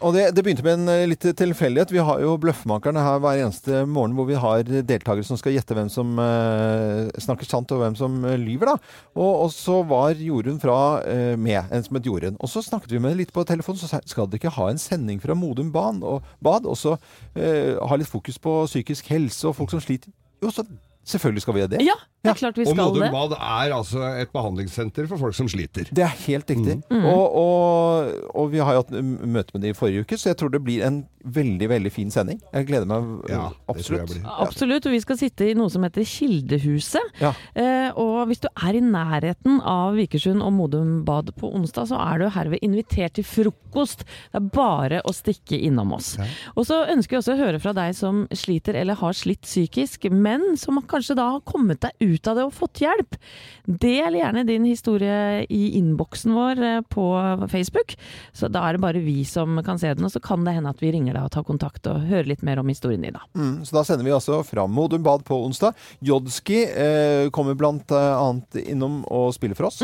Og det, det begynte med en eh, litt tilfeldighet. Vi har jo Bløffmakerne her hver eneste morgen hvor vi har deltakere som skal gjette hvem som eh, snakker sant og hvem som eh, lyver. da. Og, og så var Jorunn fra eh, med, en som het Jorunn. Og så snakket vi med henne litt på telefonen, så sa skal dere ikke ha en sending fra Modum Bad og, bad, og så eh, ha litt fokus på psykisk helse og folk som sliter? Jo, så selvfølgelig skal vi gjøre det. Ja, det Ja. er klart vi Og skal Modum det. Bad er altså et behandlingssenter for folk som sliter. Det er helt riktig. Mm. Og, og, og vi har jo hatt møte med dem i forrige uke, så jeg tror det blir en veldig veldig fin sending. Jeg gleder meg Ja, absolutt. blir. Absolutt, og vi skal sitte i noe som heter Kildehuset. Ja. Eh, og hvis du er i nærheten av Vikersund og Modum Bad på onsdag, så er du herved invitert til frokost. Det er bare å stikke innom oss. Og så ønsker vi også å høre fra deg som sliter eller har slitt psykisk, men som kanskje da har kommet deg ut av det og fått hjelp. Del gjerne din historie i innboksen vår eh, på Facebook. Så da er det bare vi som kan se den, og så kan det hende at vi ringer deg og tar kontakt og hører litt mer om historien din, da. Mm, så da sender vi altså fram Modum Bad på onsdag. Jodski eh, kommer blant eh, annet innom og spiller for oss.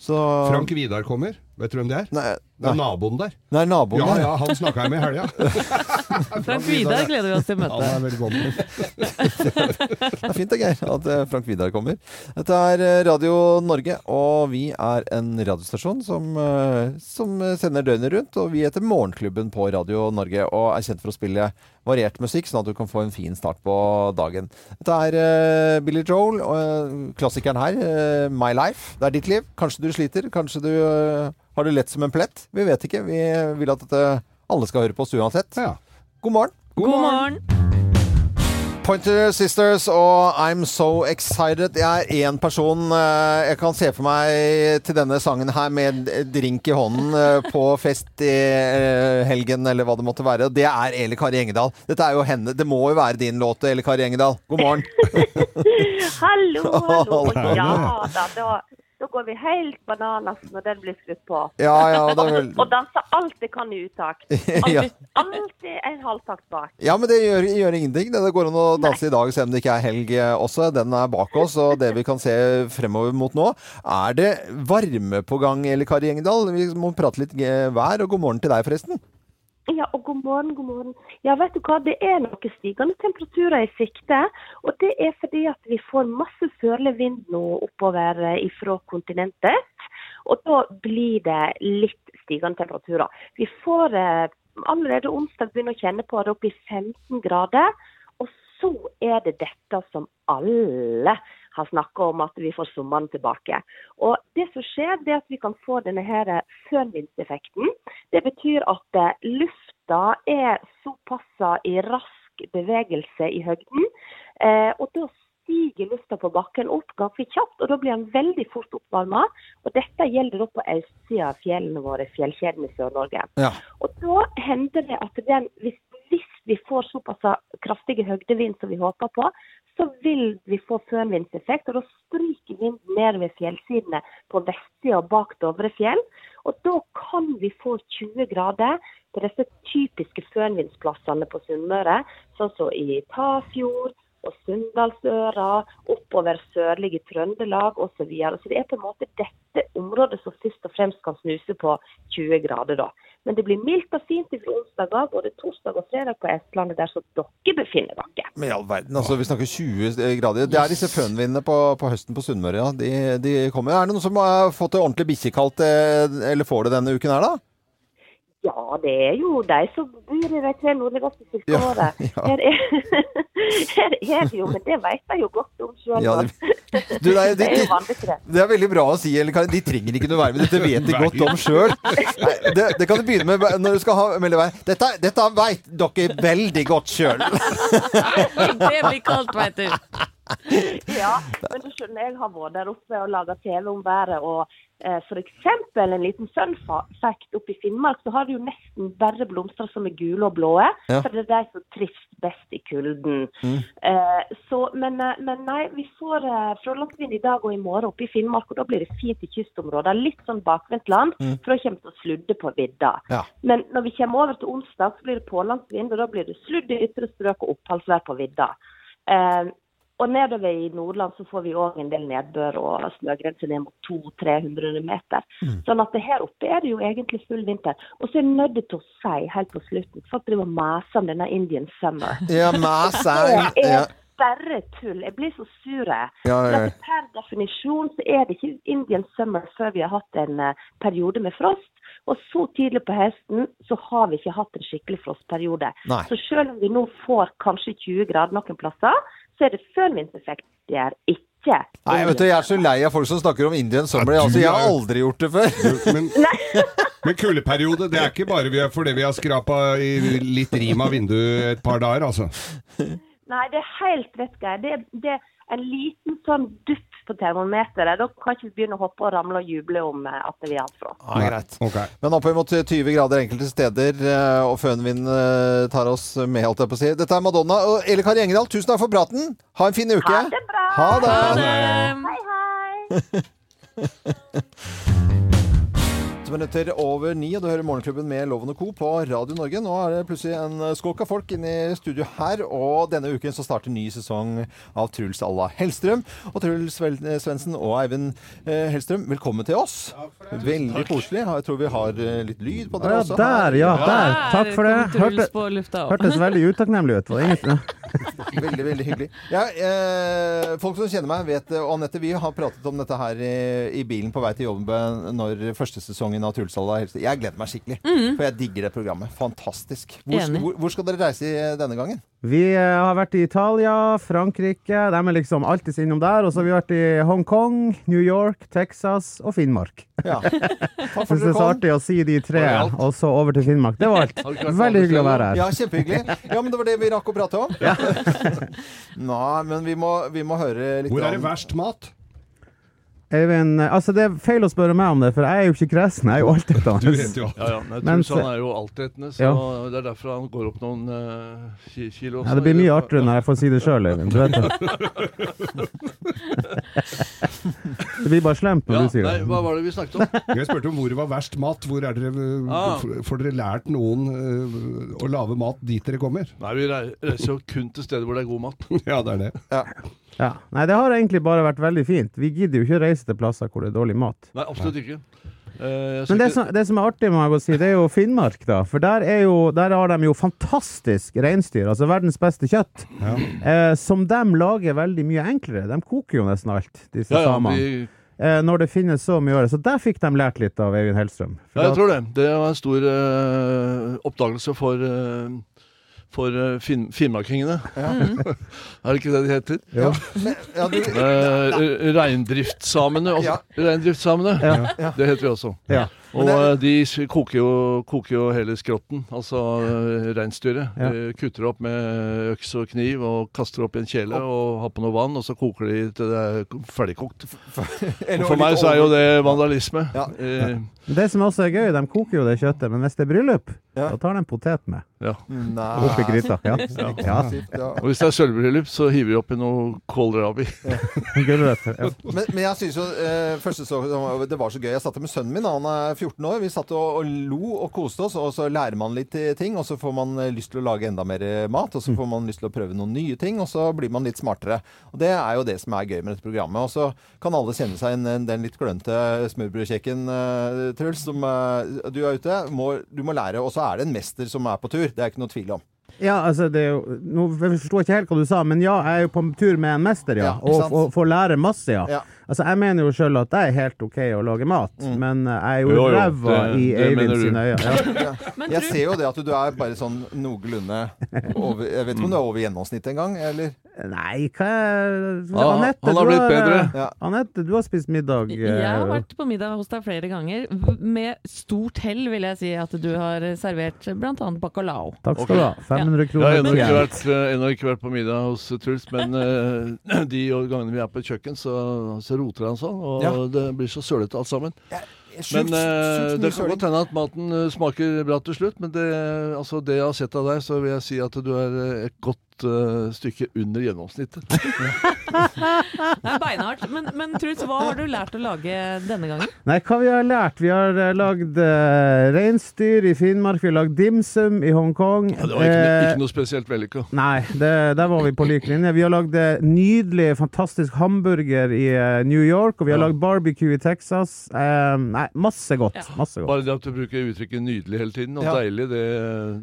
Så Frank Vidar kommer. Vet du hvem det er? Nei, Det er naboen der. nei naboen Ja, der. ja, han snakka jeg med i helga. Frank Vidar gleder vi oss til å Han møte. er velkommen. Det er fint det, Geir, at eh, Frank Vidar kommer. Dette er eh, Radio Norge, og vi er en radiostasjon som, eh, som sender døgnet rundt. Og vi heter Morgenklubben på Radio Norge og er kjent for å spille variert musikk, sånn at du kan få en fin start på dagen. Dette er uh, Billy Joel og eh, klassikeren her, eh, My Life. Det er ditt liv. Kanskje du sliter, kanskje du har det lett som en plett. Vi vet ikke. Vi vil at alle skal høre på oss uansett. Ja. God morgen. God morgen! Pointer Sisters og I'm So Excited. Jeg er én person eh, jeg kan se for meg til denne sangen her med drink i hånden eh, på fest i eh, helgen, eller hva det måtte være. Det er Eli Kari Engedal. Dette er jo henne. Det må jo være din låt, Eli Kari Engedal. God morgen. Hallo, hallo. Hallo. Ja da, da, da går vi helt bananas når den blir skrudd på. Ja, ja, det er vel... Og danser alt det kan i uttak. Ja. Alltid, en halvtakt bak. Ja, men det gjør, gjør ingenting. Det går an å danse i dag selv om det ikke er helg eh, også. Den er bak oss, og det vi kan se fremover mot nå, er det varme på gang, Eli Kari Engedal. Vi må prate litt eh, vær, og god morgen til deg forresten. Ja, og god morgen, god morgen. Ja, vet du hva, det er noen stigende temperaturer i sikte. Og det er fordi at vi får masse sørlig vind nå oppover ifra kontinentet. Og da blir det litt stigende temperaturer. Vi får eh, allerede onsdag begynne å kjenne på det opp i 15 grader. Og så er det dette som alle har snakka om, at vi får sommeren tilbake. Og det som skjer, det er at vi kan få denne her. Det betyr at eh, lufta er såpass i rask bevegelse i høgden. Eh, og da stiger lufta på bakken opp ganske kjapt, og da blir den veldig fort oppvarma. Og dette gjelder da på østsida av fjellene våre, fjellkjedene i Sør-Norge. Ja. Og da hender det at den, hvis, hvis vi får såpass kraftige høgdevind som vi håper på, så vil vi få fønvindseffekt. Og da stryker vinden ned ved fjellsidene på vestsida bak Dovre fjell. Og da kan vi få 20 grader på disse typiske fønvindsplassene på Sunnmøre, sånn som i Tafjord og Sunndalsøra, oppover sørlige Trøndelag osv. Så, videre. så det er på en måte dette området som først og fremst kan snuse på 20 grader, da. Men det blir mildt og fint fra onsdag av, både torsdag og fredag på Østlandet, der som dere befinner dere. Men i all verden, altså vi snakker 20 grader. Det er disse fønvindene på, på høsten på Sunnmøre, ja. De, de kommer. Er det noen som har fått det ordentlig bikkjekaldt, eh, eller får det denne uken her, da? Ja, det er jo de som bor i de tre nordligste. Ja, ja. Her, er, det jo, men det vet de jo godt om sjøl. Ja, det- Du, nei, det er jo vanlig til det. Det er veldig bra å si, eller de trenger ikke noe være med. Dette vet de godt om sjøl. Det, det kan du begynne med når du skal ha melde vei. Dette, dette vet dere veldig godt sjøl. Det blir kaldt, veit du. Ja, men du skjønner, jeg har vært der oppe og laga TV om været. og eh, F.eks. en liten fun fact oppe i Finnmark, så har du jo nesten bare blomster som er gule og blå. Ja. For det er de som trives best i kulden. Mm. Eh, så, men, eh, men nei, vi får eh, frålandsvind i dag og i morgen oppe i Finnmark, og da blir det fint i kystområder. Litt sånn bakvendtland, Mm. for da kommer det til å sludde på vidda. Ja. Men når vi kommer over til onsdag, så blir det pålandsvind, og da blir det sludd i ytre strøk og oppholdsvær på vidda. Eh, og nedover i Nordland så får vi òg en del nedbør og snøgrense ned mot 200-300 meter. Mm. Sånn at det her oppe er det jo egentlig full vinter. Og så er jeg nødt til å si helt på slutten, at driver og maser om denne Indian summer. Ja, maser. Det Ja. Bare tull. Jeg blir så sur. Ja, ja, ja. Per definisjon så er det ikke Indian summer før vi har hatt en eh, periode med frost. Og så tidlig på høsten så har vi ikke hatt en skikkelig frostperiode. Nei. Så selv om vi nå får kanskje 20 grader noen plasser, så er det fønvindseffekt. Det er ikke Nei, vet du, Jeg er så lei av folk som snakker om Indian summer. Ja, Altså, Jeg har aldri gjort det før. Men, men kuldeperiode, det er ikke bare vi fordi vi har skrapa i litt rim av vinduet et par dager, altså. Nei, det er helt rett, Geir. Det, det er en liten sånn dupp på termometeret. Da kan ikke vi begynne å hoppe og ramle og juble om eh, at vi har hatt fra. Ja, greit. Okay. Men oppimot 20 grader enkelte steder, eh, og fønvind eh, tar oss med, holdt jeg på å si. Dette er Madonna og Eli Kari Engedal. Tusen takk for praten. Ha en fin uke. Ha det bra! Ha det. Hei, hei! Åtte minutter over ni, og du hører Morgenklubben med Loven og Co. på Radio Norge. Nå er det plutselig en skokk av folk inne i studio her, og denne uken så starter ny sesong av Truls à la Hellstrøm. Og Truls Vel- Svendsen og Eivind eh, Hellstrøm, velkommen til oss. Veldig koselig. Jeg tror vi har eh, litt lyd på Ja, dere også. der, ja. Der. Takk for det. Hørte, hørtes veldig utakknemlig ut. Veldig, veldig hyggelig. Ja, eh, folk som kjenner meg, vet Og Anette, vi har pratet om dette her i, i bilen på vei til jobben når første sesongen av Truls-Alla Jeg gleder meg skikkelig. For jeg digger det programmet. Fantastisk. Hvor, hvor, hvor skal dere reise denne gangen? vi eh, har vært i Italia, Frankrike. De er liksom alltid innom der. Og så har vi vært i Hongkong, New York, Texas og Finnmark. Ja. Takk for Syns det er så artig å si de tre, og så over til Finnmark. Det var alt. Veldig hyggelig å være her. Ja, kjempehyggelig. Ja, men det var det vi rakk å prate om. Nei, men vi må, vi må høre litt Hvor er det verst mat? Eivind, altså det er feil å spørre meg om det, for jeg er jo ikke kresen. Jeg er jo Du altetende. jo Ja, ja. jeg Men Truls han er jo altetende, så Ja. det er derfor han går opp noen uh, kilo. kilo. Ja, det blir mye artigere når jeg får si det sjøl, Eivind. Du vet det. Det blir bare slemt når Ja, du sier nei, hva var det vi snakket om? Jeg spurte om hvor det var verst mat. Hvor er dere, Ah. Får dere lært noen uh, å lage mat dit dere kommer? Nei, Vi reiser jo kun til steder hvor det er god mat. Ja, det er det. Ja. Nei, det har egentlig bare vært veldig fint. Vi gidder jo ikke reise til plasser hvor det er dårlig mat. Nei, absolutt ikke. Eh, Men det ikke- som, det som er artig med å si, det er jo Finnmark, da. For der, er jo, der har de jo fantastisk reinsdyr, altså verdens beste kjøtt. Eh, som de lager veldig mye enklere. De koker jo nesten alt, disse Ja, ja, samene. de- Eh, når det finnes så mye å gjøre. Så der fikk de lært litt av Eivind Hellstrøm. For Ja, jeg at- tror det. Det var en stor eh, oppdagelse for, uh, for eh, fin finnmarkingene. er det ikke det de heter? Ja. Ja, du, Eh, reindriftssamene. Ja. Reindriftssamene. Ja. Det heter vi også. Ja. Og det- eh, de koker jo, koker jo hele skrotten, altså ja. reinsdyret. Ja. De kutter opp med øks og kniv og kaster opp i en kjele og har på noe vann, og så koker de til det er ferdigkokt. Og for meg så er jo det vandalisme. Ja. Eh, Det som også er gøy, de koker jo det kjøttet, men hvis det er bryllup, Ja. da tar de potet med. ja. Nei. Oppi gryta. Ja. ja. Ja. Og hvis det er sølvbryllup, så hiver vi oppi noe kålrabi. Ja. Men, men jeg synes jo eh, første så, det var så gøy. Jeg satt der med sønnen min, han er 14 år. Vi satt og, og lo og koste oss, og så lærer man litt eh, ting. Og så får man eh, lyst til å lage enda mer eh, mat, og så får man lyst til å prøve noen nye ting, og så blir man litt smartere. Og det er jo det som er gøy med dette programmet. Og så kan alle kjenne seg igjen den litt klønete smørbrødkjekken, uh, Truls, som uh, du er ute. Må, du må lære. Og så er det en mester som er på tur. Det er ikke noe tvil om. Ja, altså det er jo Nå jeg forstår ikke helt hva du sa, men ja, jeg er jo på tur med en mester, ja. Ja, og og får lære masse, ja. Ja. Altså, jeg mener jo sjøl at det er helt OK å lage mat, Mm. men eh, jeg er jo Jo, jo, ræva i Eivind sine øyne. Ja. Ja. Jeg ser jo det at du er bare sånn noenlunde over Jeg vet ikke om du er over gjennomsnittet engang, eller? Nei, hva er Ja, Anette, han har du blitt har, bedre. eh, Ja. Anette, du har spist middag. eh, Jeg har vært på middag hos deg flere ganger. Med stort hell vil jeg si at du har servert bl.a. bacalao. Takk skal du ha. 500 kroner. Jeg har ennå ikke, vært, eh, ennå ikke vært på middag hos Truls, men eh, de gangene vi er på et kjøkken, så, så roter han sånn, og Ja. det blir så sølete alt sammen. Sjukt- Men mye det kan godt hende at maten eh, smaker bra til slutt, men det, altså det jeg har sett av deg, så vil jeg si at du er eh, et godt eh, stykke under gjennomsnittet. Det beinhardt. Men, men Truls, hva har du lært å lage denne gangen? Nei, hva vi har lært? Vi har uh, lagd uh, reinsdyr i Finnmark, vi har lagd dimsum i Hongkong. Ja, det var ikke, Eh, ikke noe spesielt vellykka. Nei, det, der var vi på lik linje. Vi har lagd nydelig, fantastisk hamburger i uh, New York, og vi har Ja. lagd barbecue i Texas. Nei, masse godt. Ja. Masse godt. Bare det at du bruker uttrykket 'nydelig' hele tiden, og Ja. 'deilig', det,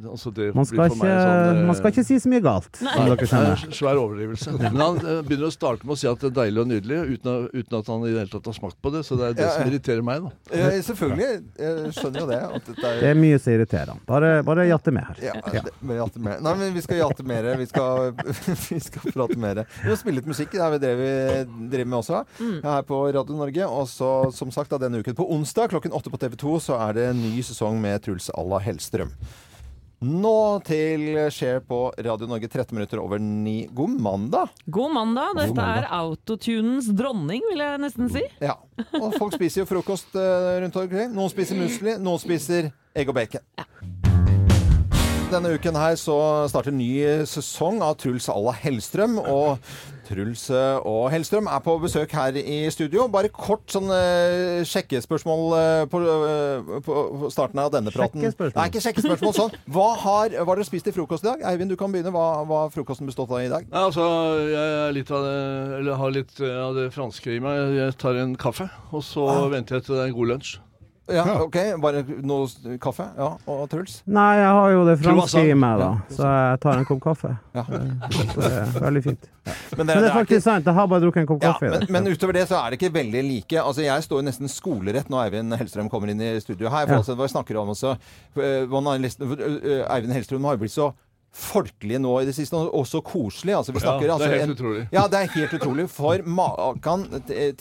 altså det Man blir skal, for meg ikke, sånn man skal ikke si så mye galt, som dere Det er en svær overdrivelse. Men han eh, begynner å starte med å si at det er deilig og nydelig, uten, uten at han i det hele tatt har smakt på det. Så det er det Ja, ja. som irriterer meg. da. Ja, selvfølgelig. Jeg skjønner jo det. At dette er Det er mye som irriterer han. Bare, bare jatte med her. Ja, det, men jatte med. Nei, men vi skal jatte mer. Vi skal, vi skal prate mer. Vi må spille litt musikk. Det er det vi driver med også. Her på Radio Norge. Og så, som sagt, da, denne uken på onsdag klokken åtte på TV 2 så er det en ny sesong med Truls Alla Hellstrøm. Nå til Share på Radio Norge, 13 minutter over ni. God mandag! God mandag. Dette er autotunens dronning, vil jeg nesten si. Ja. Og folk spiser jo frokost eh, rundt omkring. Noen spiser musli, noen spiser egg og bacon. Denne uken her så starter ny sesong av Truls à la Hellstrøm. Og Truls eh, og Hellstrøm er på besøk her i studio. Bare kort sånn eh, sjekkespørsmål eh, på, på starten av denne praten. Sjekkespørsmål? Nei, ikke sjekkespørsmål sånn. Hva har, hva har dere spist til frokost i dag? Eivind, du kan begynne. Hva har frokosten bestått av i dag? Ja, altså, jeg er litt av det, eller har litt av det franske i meg. Jeg tar en kaffe, og så venter jeg til det er en god lunsj. Ja, OK. Bare noe kaffe? Ja. Og Truls? Nei, jeg har jo det franske i meg, da. Så jeg tar en kopp kaffe. Ja. Så det er veldig fint. Men Men det er faktisk sant, jeg har bare drukket en kopp Ja, kaffe. men, men utover det så er det ikke veldig like. Altså Jeg står jo nesten skolerett når Eivind Hellstrøm kommer inn i studio her. For Ja. altså, hva snakker om også, eh, har lest- eh, Eivind Hellstrøm har jo blitt så folkelig nå i det siste, og også koselig. Altså, vi Ja, det er altså, helt en- utrolig. Ja, det er helt utrolig. For makan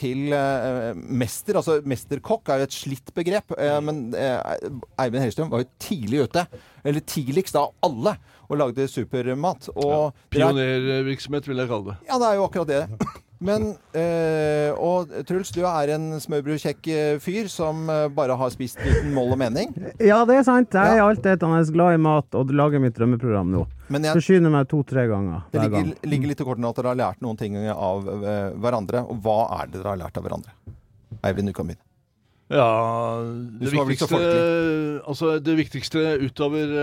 til uh, mester, altså mesterkokk er jo et slitt begrep, Uh, men uh, Eivind Hellstrøm var jo tidlig ute. Eller tidligst av alle, og lagde supermat. Og er- Pionervirksomhet, vil jeg kalle det. ja, det er jo akkurat det. Men øh, Og Truls, du er en smørbrødkjekk eh, fyr som eh, bare har spist uten mål og mening. Ja, det er sant. Jeg er altetende glad i mat og lager mitt drømmeprogram nå. Men jeg, Forsyner meg to-tre ganger det hver ligger, gang. ligger litt i kortene at dere har lært noen ting av hverandre. Og hva er det dere har lært av hverandre? Eivind, du kan begynne. Ja, det viktigste, altså det viktigste utover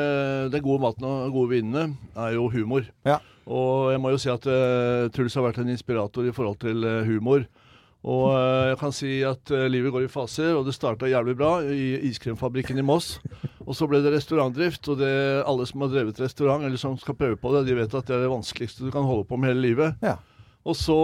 den gode maten og gode vinene, er jo humor. Ja. Og jeg må jo si at uh, Truls har vært en inspirator i forhold til uh, humor. Og uh, jeg kan si at livet går i faser, og det starta jævlig bra i iskremfabrikken i Moss. Og så ble det restaurantdrift, og det, alle som har drevet restaurant, eller som skal prøve på det, de vet at det er det vanskeligste du kan holde på med hele livet. Ja. Og så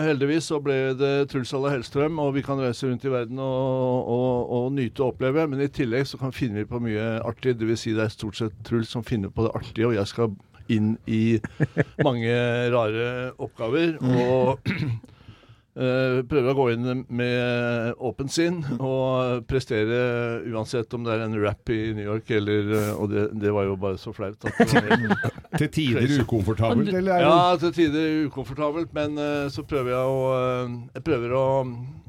heldigvis så ble det Truls Alla Hellstrøm, og vi kan reise rundt i verden og, og, og nyte og oppleve. Men i tillegg så kan finner vi på mye artig. Det vil si det er stort sett Truls som finner på det artige, og jeg skal inn i mange rare oppgaver. Og prøver å gå inn med åpent sinn og prestere uansett om det er en rap i New York eller eh, Og det, det var jo bare så flaut. at det var helt Til tider ukomfortabelt, eller er det Ja, til tider ukomfortabelt, men eh, så prøver jeg å eh, Jeg prøver å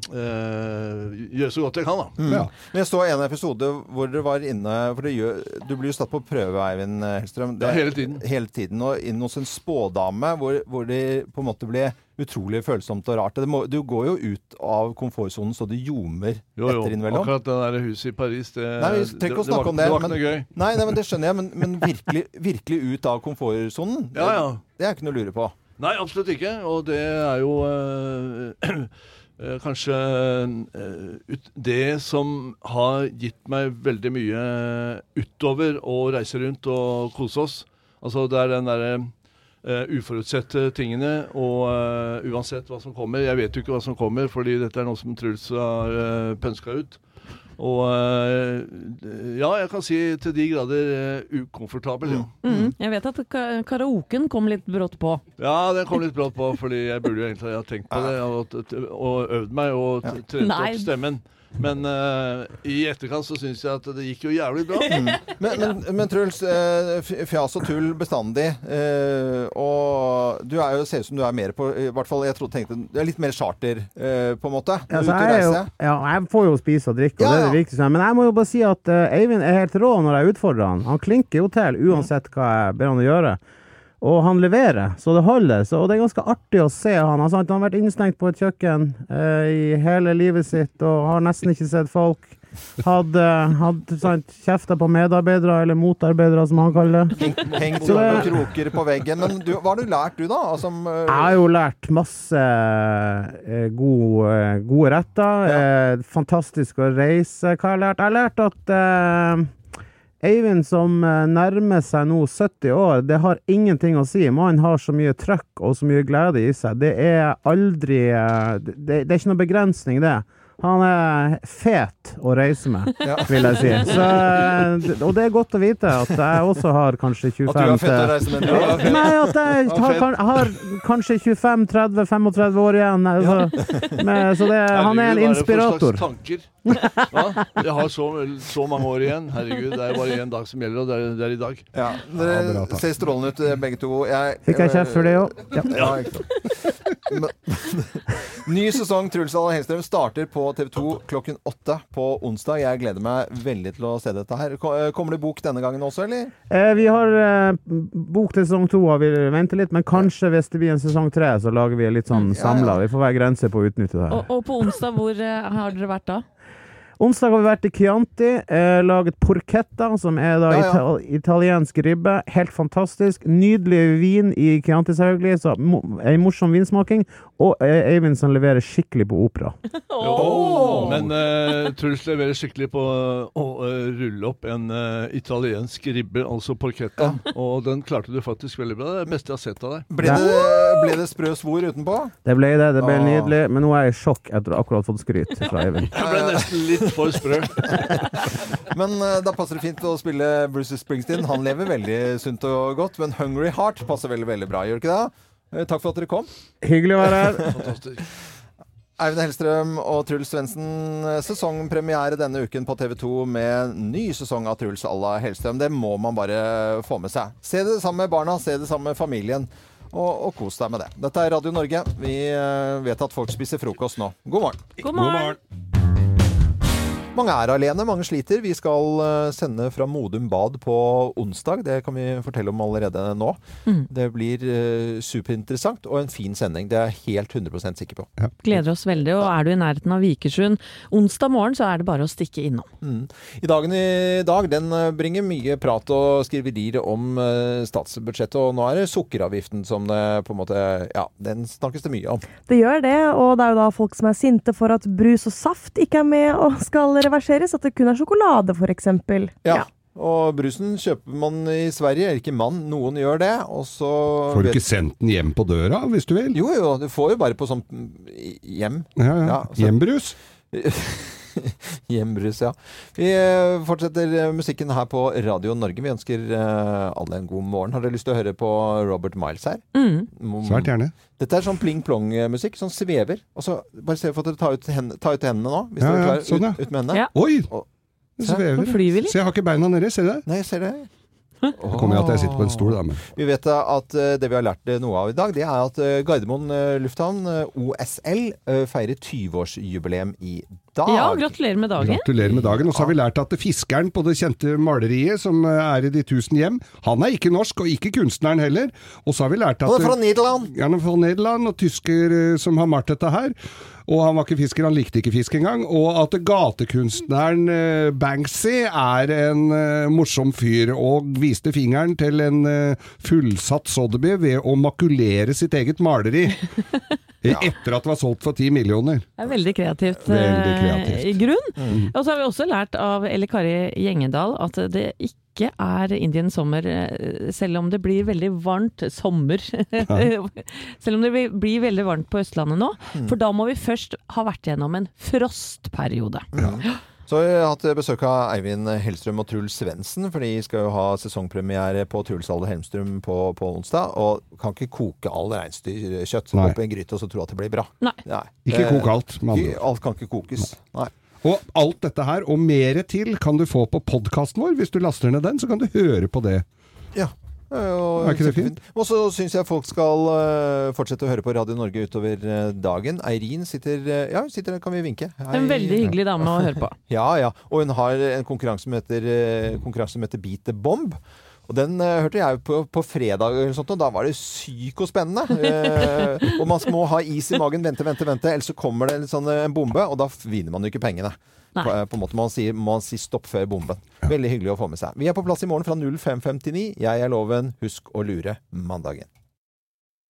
eh, gjøre så godt jeg kan, da. Mm. Men jeg så en episode hvor dere var inne for det gjør, Du blir jo satt på prøve, Eivind Hellstrøm. Ja, hele tiden. Hele tiden, Og inn hos en spådame hvor, hvor de på en måte ble utrolig følsomt og rart. Det må, du går jo ut av komfortsonen så det ljomer Jo, jo. etter innimellom. Akkurat det der huset i Paris, det, Nei, vi trenger ikke å det, det, snakke om det. det men, noe gøy. Nei, nei, men det skjønner jeg. Men, men virkelig, virkelig ut av komfortsonen, Ja, ja. det er ikke noe å lure på. Nei, absolutt ikke. Og det er jo øh, øh, kanskje øh, det som har gitt meg veldig mye utover å reise rundt og kose oss. Altså det er den derre eh, uforutsette tingene, og uh, uansett hva som kommer Jeg vet jo ikke hva som kommer, fordi dette er noe som Truls har uh, pønska ut. Og eh, ja, jeg kan si til de grader eh, ukomfortabel, ja. Mm. Jeg vet at karaoken kom litt brått på. Ja, den kom litt brått på, fordi jeg burde jo egentlig ha tenkt på det og, og øvd meg og trent opp stemmen. Men uh, i etterkant så syns jeg at det gikk jo jævlig bra. Men, men, men Truls, uh, fjas og tull bestandig. Uh, og du er jo, ser ut som du er mer på I hvert fall jeg trodde, tenkte Du er litt mer charter, på en måte. Ja, så jeg, jo, ja, jeg får jo spise og drikke, og Ja, det er det viktigste. Men jeg må jo bare si at Eivind er helt rå når jeg utfordrer han. Han klinker jo til uansett hva jeg ber han å gjøre. Og han leverer, så det holder. Så, og det er ganske artig å se han. Altså, han har vært innestengt på et kjøkken eh, i hele livet sitt og har nesten ikke sett folk. Hadde, hadde sant, kjefta på medarbeidere, eller motarbeidere, som han kaller det. Hengt og kroker på veggen. Men du, hva har du lært, du, da? Altså, Jeg har jo lært masse eh, gode, gode retter. Eh, fantastisk å reise. Hva har jeg lært? Jeg har lært at eh, Eivind som eh, nærmer seg nå 70 år, det har ingenting å si. Mannen har så mye trøkk og så mye glede i seg. Det er aldri eh, Det, det er ikke noe begrensning, det. Han er fet å reise med, Ja. vil jeg si. Så, eh, og det er godt å vite at jeg også har kanskje 25 At du er fet å reise med? Ja. Nei, at jeg har, har kanskje 25-30-35 år igjen. Altså, med, så det, han er en Herregud, hva det inspirator. for slags tanker? Ja, jeg har så, så mange år igjen. Herregud, det er bare én dag som gjelder, og det er, det er i dag. Ja, dere ser strålende ut, begge to. Jeg, Fikk jeg kjeft for det òg? Ja. Ja, ikke sant. Ny sesong Truls Alla Hellstrøm starter på TV 2 klokken åtte på onsdag. Jeg gleder meg veldig til å se dette her. Eh, Kommer det bok denne gangen også, eller? Eh, vi har eh, bok til sesong to, og vi venter litt. Men kanskje hvis det blir en sesong tre, så lager vi litt sånn samla. Vi får være grenser på å utnytte det her. Og, og på onsdag, hvor eh, har dere vært da? Onsdag har vi vært i Chianti, eh, laget porchetta, som er da Ja, ja. Ital italiensk ribbe. Helt fantastisk. Nydelig vin i Chianti, selvfølgelig. Så mo ei morsom vinsmaking. Og eh, Eivind som leverer skikkelig på opera. oh! Men eh, Truls leverer skikkelig på å eh, rulle opp en eh, italiensk ribbe, altså porchetta. Og den klarte du faktisk veldig bra. Det er det beste jeg har sett av deg. Ble det, ble det sprø svor utenpå? Det ble det. Det ble ah. nydelig. Men nå er jeg i sjokk etter å akkurat fått skryt fra Eivind. Jeg ble nesten litt for sprø. Men eh, da passer det fint å spille Bruce Springsteen. Han lever veldig sunt og godt. Men Hungry Heart passer veldig, veldig bra. Gjør det ikke det? Eh, Takk for at dere kom. Hyggelig å være her. Fantastisk. Eivind Hellstrøm og Truls Svendsen. Sesongpremiere denne uken på TV 2 med ny sesong av Truls à la Hellstrøm. Det må man bare få med seg. Se det sammen med barna, se det sammen med familien. Og, og kos deg med det. Dette er Radio Norge. Vi eh, vet at folk spiser frokost nå. God morgen. God morgen! Mange er alene, mange sliter. Vi skal eh, sende fra Modum Bad på onsdag. Det kan vi fortelle om allerede nå. Mm. Det blir eh, superinteressant og en fin sending. Det er jeg helt 100% sikker på. Gleder oss veldig. Og er du i nærheten av Vikersund onsdag morgen, så er det bare å stikke innom. Mm. I dagen i dag den eh, bringer mye prat og skriverier om statsbudsjettet, og nå er det sukkeravgiften som det på en måte Ja, den snakkes det mye om. Det gjør det, og det er jo da folk som er sinte for at brus og saft ikke er med og skal reverseres. At det kun er sjokolade, f.eks. Ja. Og brusen kjøper man i Sverige, eller ikke mann, noen gjør det. Og så Får du ikke sendt den hjem på døra, hvis du vil? Jo, jo, du får jo bare på sånn hjem. hjem. Ja, ja. så- Hjembrus? Hjembrus, ja. Vi eh, fortsetter eh, musikken her på Radio Norge. Vi ønsker eh, alle en god morgen. Har dere lyst til å høre på Robert Miles her? Mm. Mm. Svært gjerne. Dette er sånn pling-plong-musikk, sånn svever. Og så Bare se for dere tar ut, hendene, ta ut hendene nå, hvis Ja, dere klarer. ja, sånn, ja. ut, ut med hendene. Ja. Oi! Og- svever. Se, jeg har ikke beina nedi, ser du det? Nei, jeg ser det. Det kommer jo at jeg sitter på en stol, da. Men. Vi vet at det vi har lært noe av i dag, det er at Gardermoen lufthavn, OSL, feirer 20-årsjubileum i dag. Ja, gratulerer med dagen. Gratulerer med dagen. Og så har vi lært at fiskeren på det kjente maleriet som eh, er i De tusen hjem, han er ikke norsk, og ikke kunstneren heller. Og så har vi lært at Han er fra Nederland! Ja, han er fra Nederland, og tysker eh, som har malt dette her. Og han var ikke fisker, han likte ikke fisk engang. Og at gatekunstneren eh, Banksy er en eh, morsom fyr, og viste fingeren til en eh, fullsatt Sotheby ved å makulere sitt eget maleri. Etter at det var solgt for ti millioner. Det er veldig kreativt, Veldig eh, kreativt. i grunn. Mm. Og så har vi også lært av Elle Kari Gjengedal at det ikke er Indian sommer, eh, selv om det blir veldig varmt sommer. selv om det blir- veldig varmt på Østlandet nå. Mm. For da må vi først ha vært gjennom en frostperiode. Så har vi hatt besøk av Eivind Hellstrøm og Truls Svendsen, for de skal jo ha sesongpremiere på Truls Alde Helmstrøm på, på onsdag. Og kan ikke koke all reinsdyrkjøtt Nei. oppi en gryte og så tro at det blir bra. Nei. Ikke Eh, kok alt, med andre Alt kan ikke kokes. Nei. Og alt dette her, og mere til, kan du få på podkasten vår. Hvis du laster ned den, så kan du høre på det. Ja. Og, Er ikke det fint? Og så syns jeg folk skal eh, fortsette å høre på Radio Norge utover eh, dagen. Eirin sitter eh, Ja, hun sitter der, kan vi vinke. Hei. En veldig hyggelig dame å høre på. Ja, ja. Og hun har en konkurranse som heter, konkurranse som heter Beat the Bomb. Og den uh, hørte jeg på, på fredag, eller sånt, og da var det psykospennende. Uh, og man må ha is i magen, vente, vente, vente, ellers så kommer det en sånn en bombe, og da vinner man jo ikke pengene. På, eh, på en måte Man sier, må man si stopp før bomben. Veldig hyggelig å få med seg. Vi er på plass i morgen fra 05.59. Jeg er Loven. Husk å lure mandagen.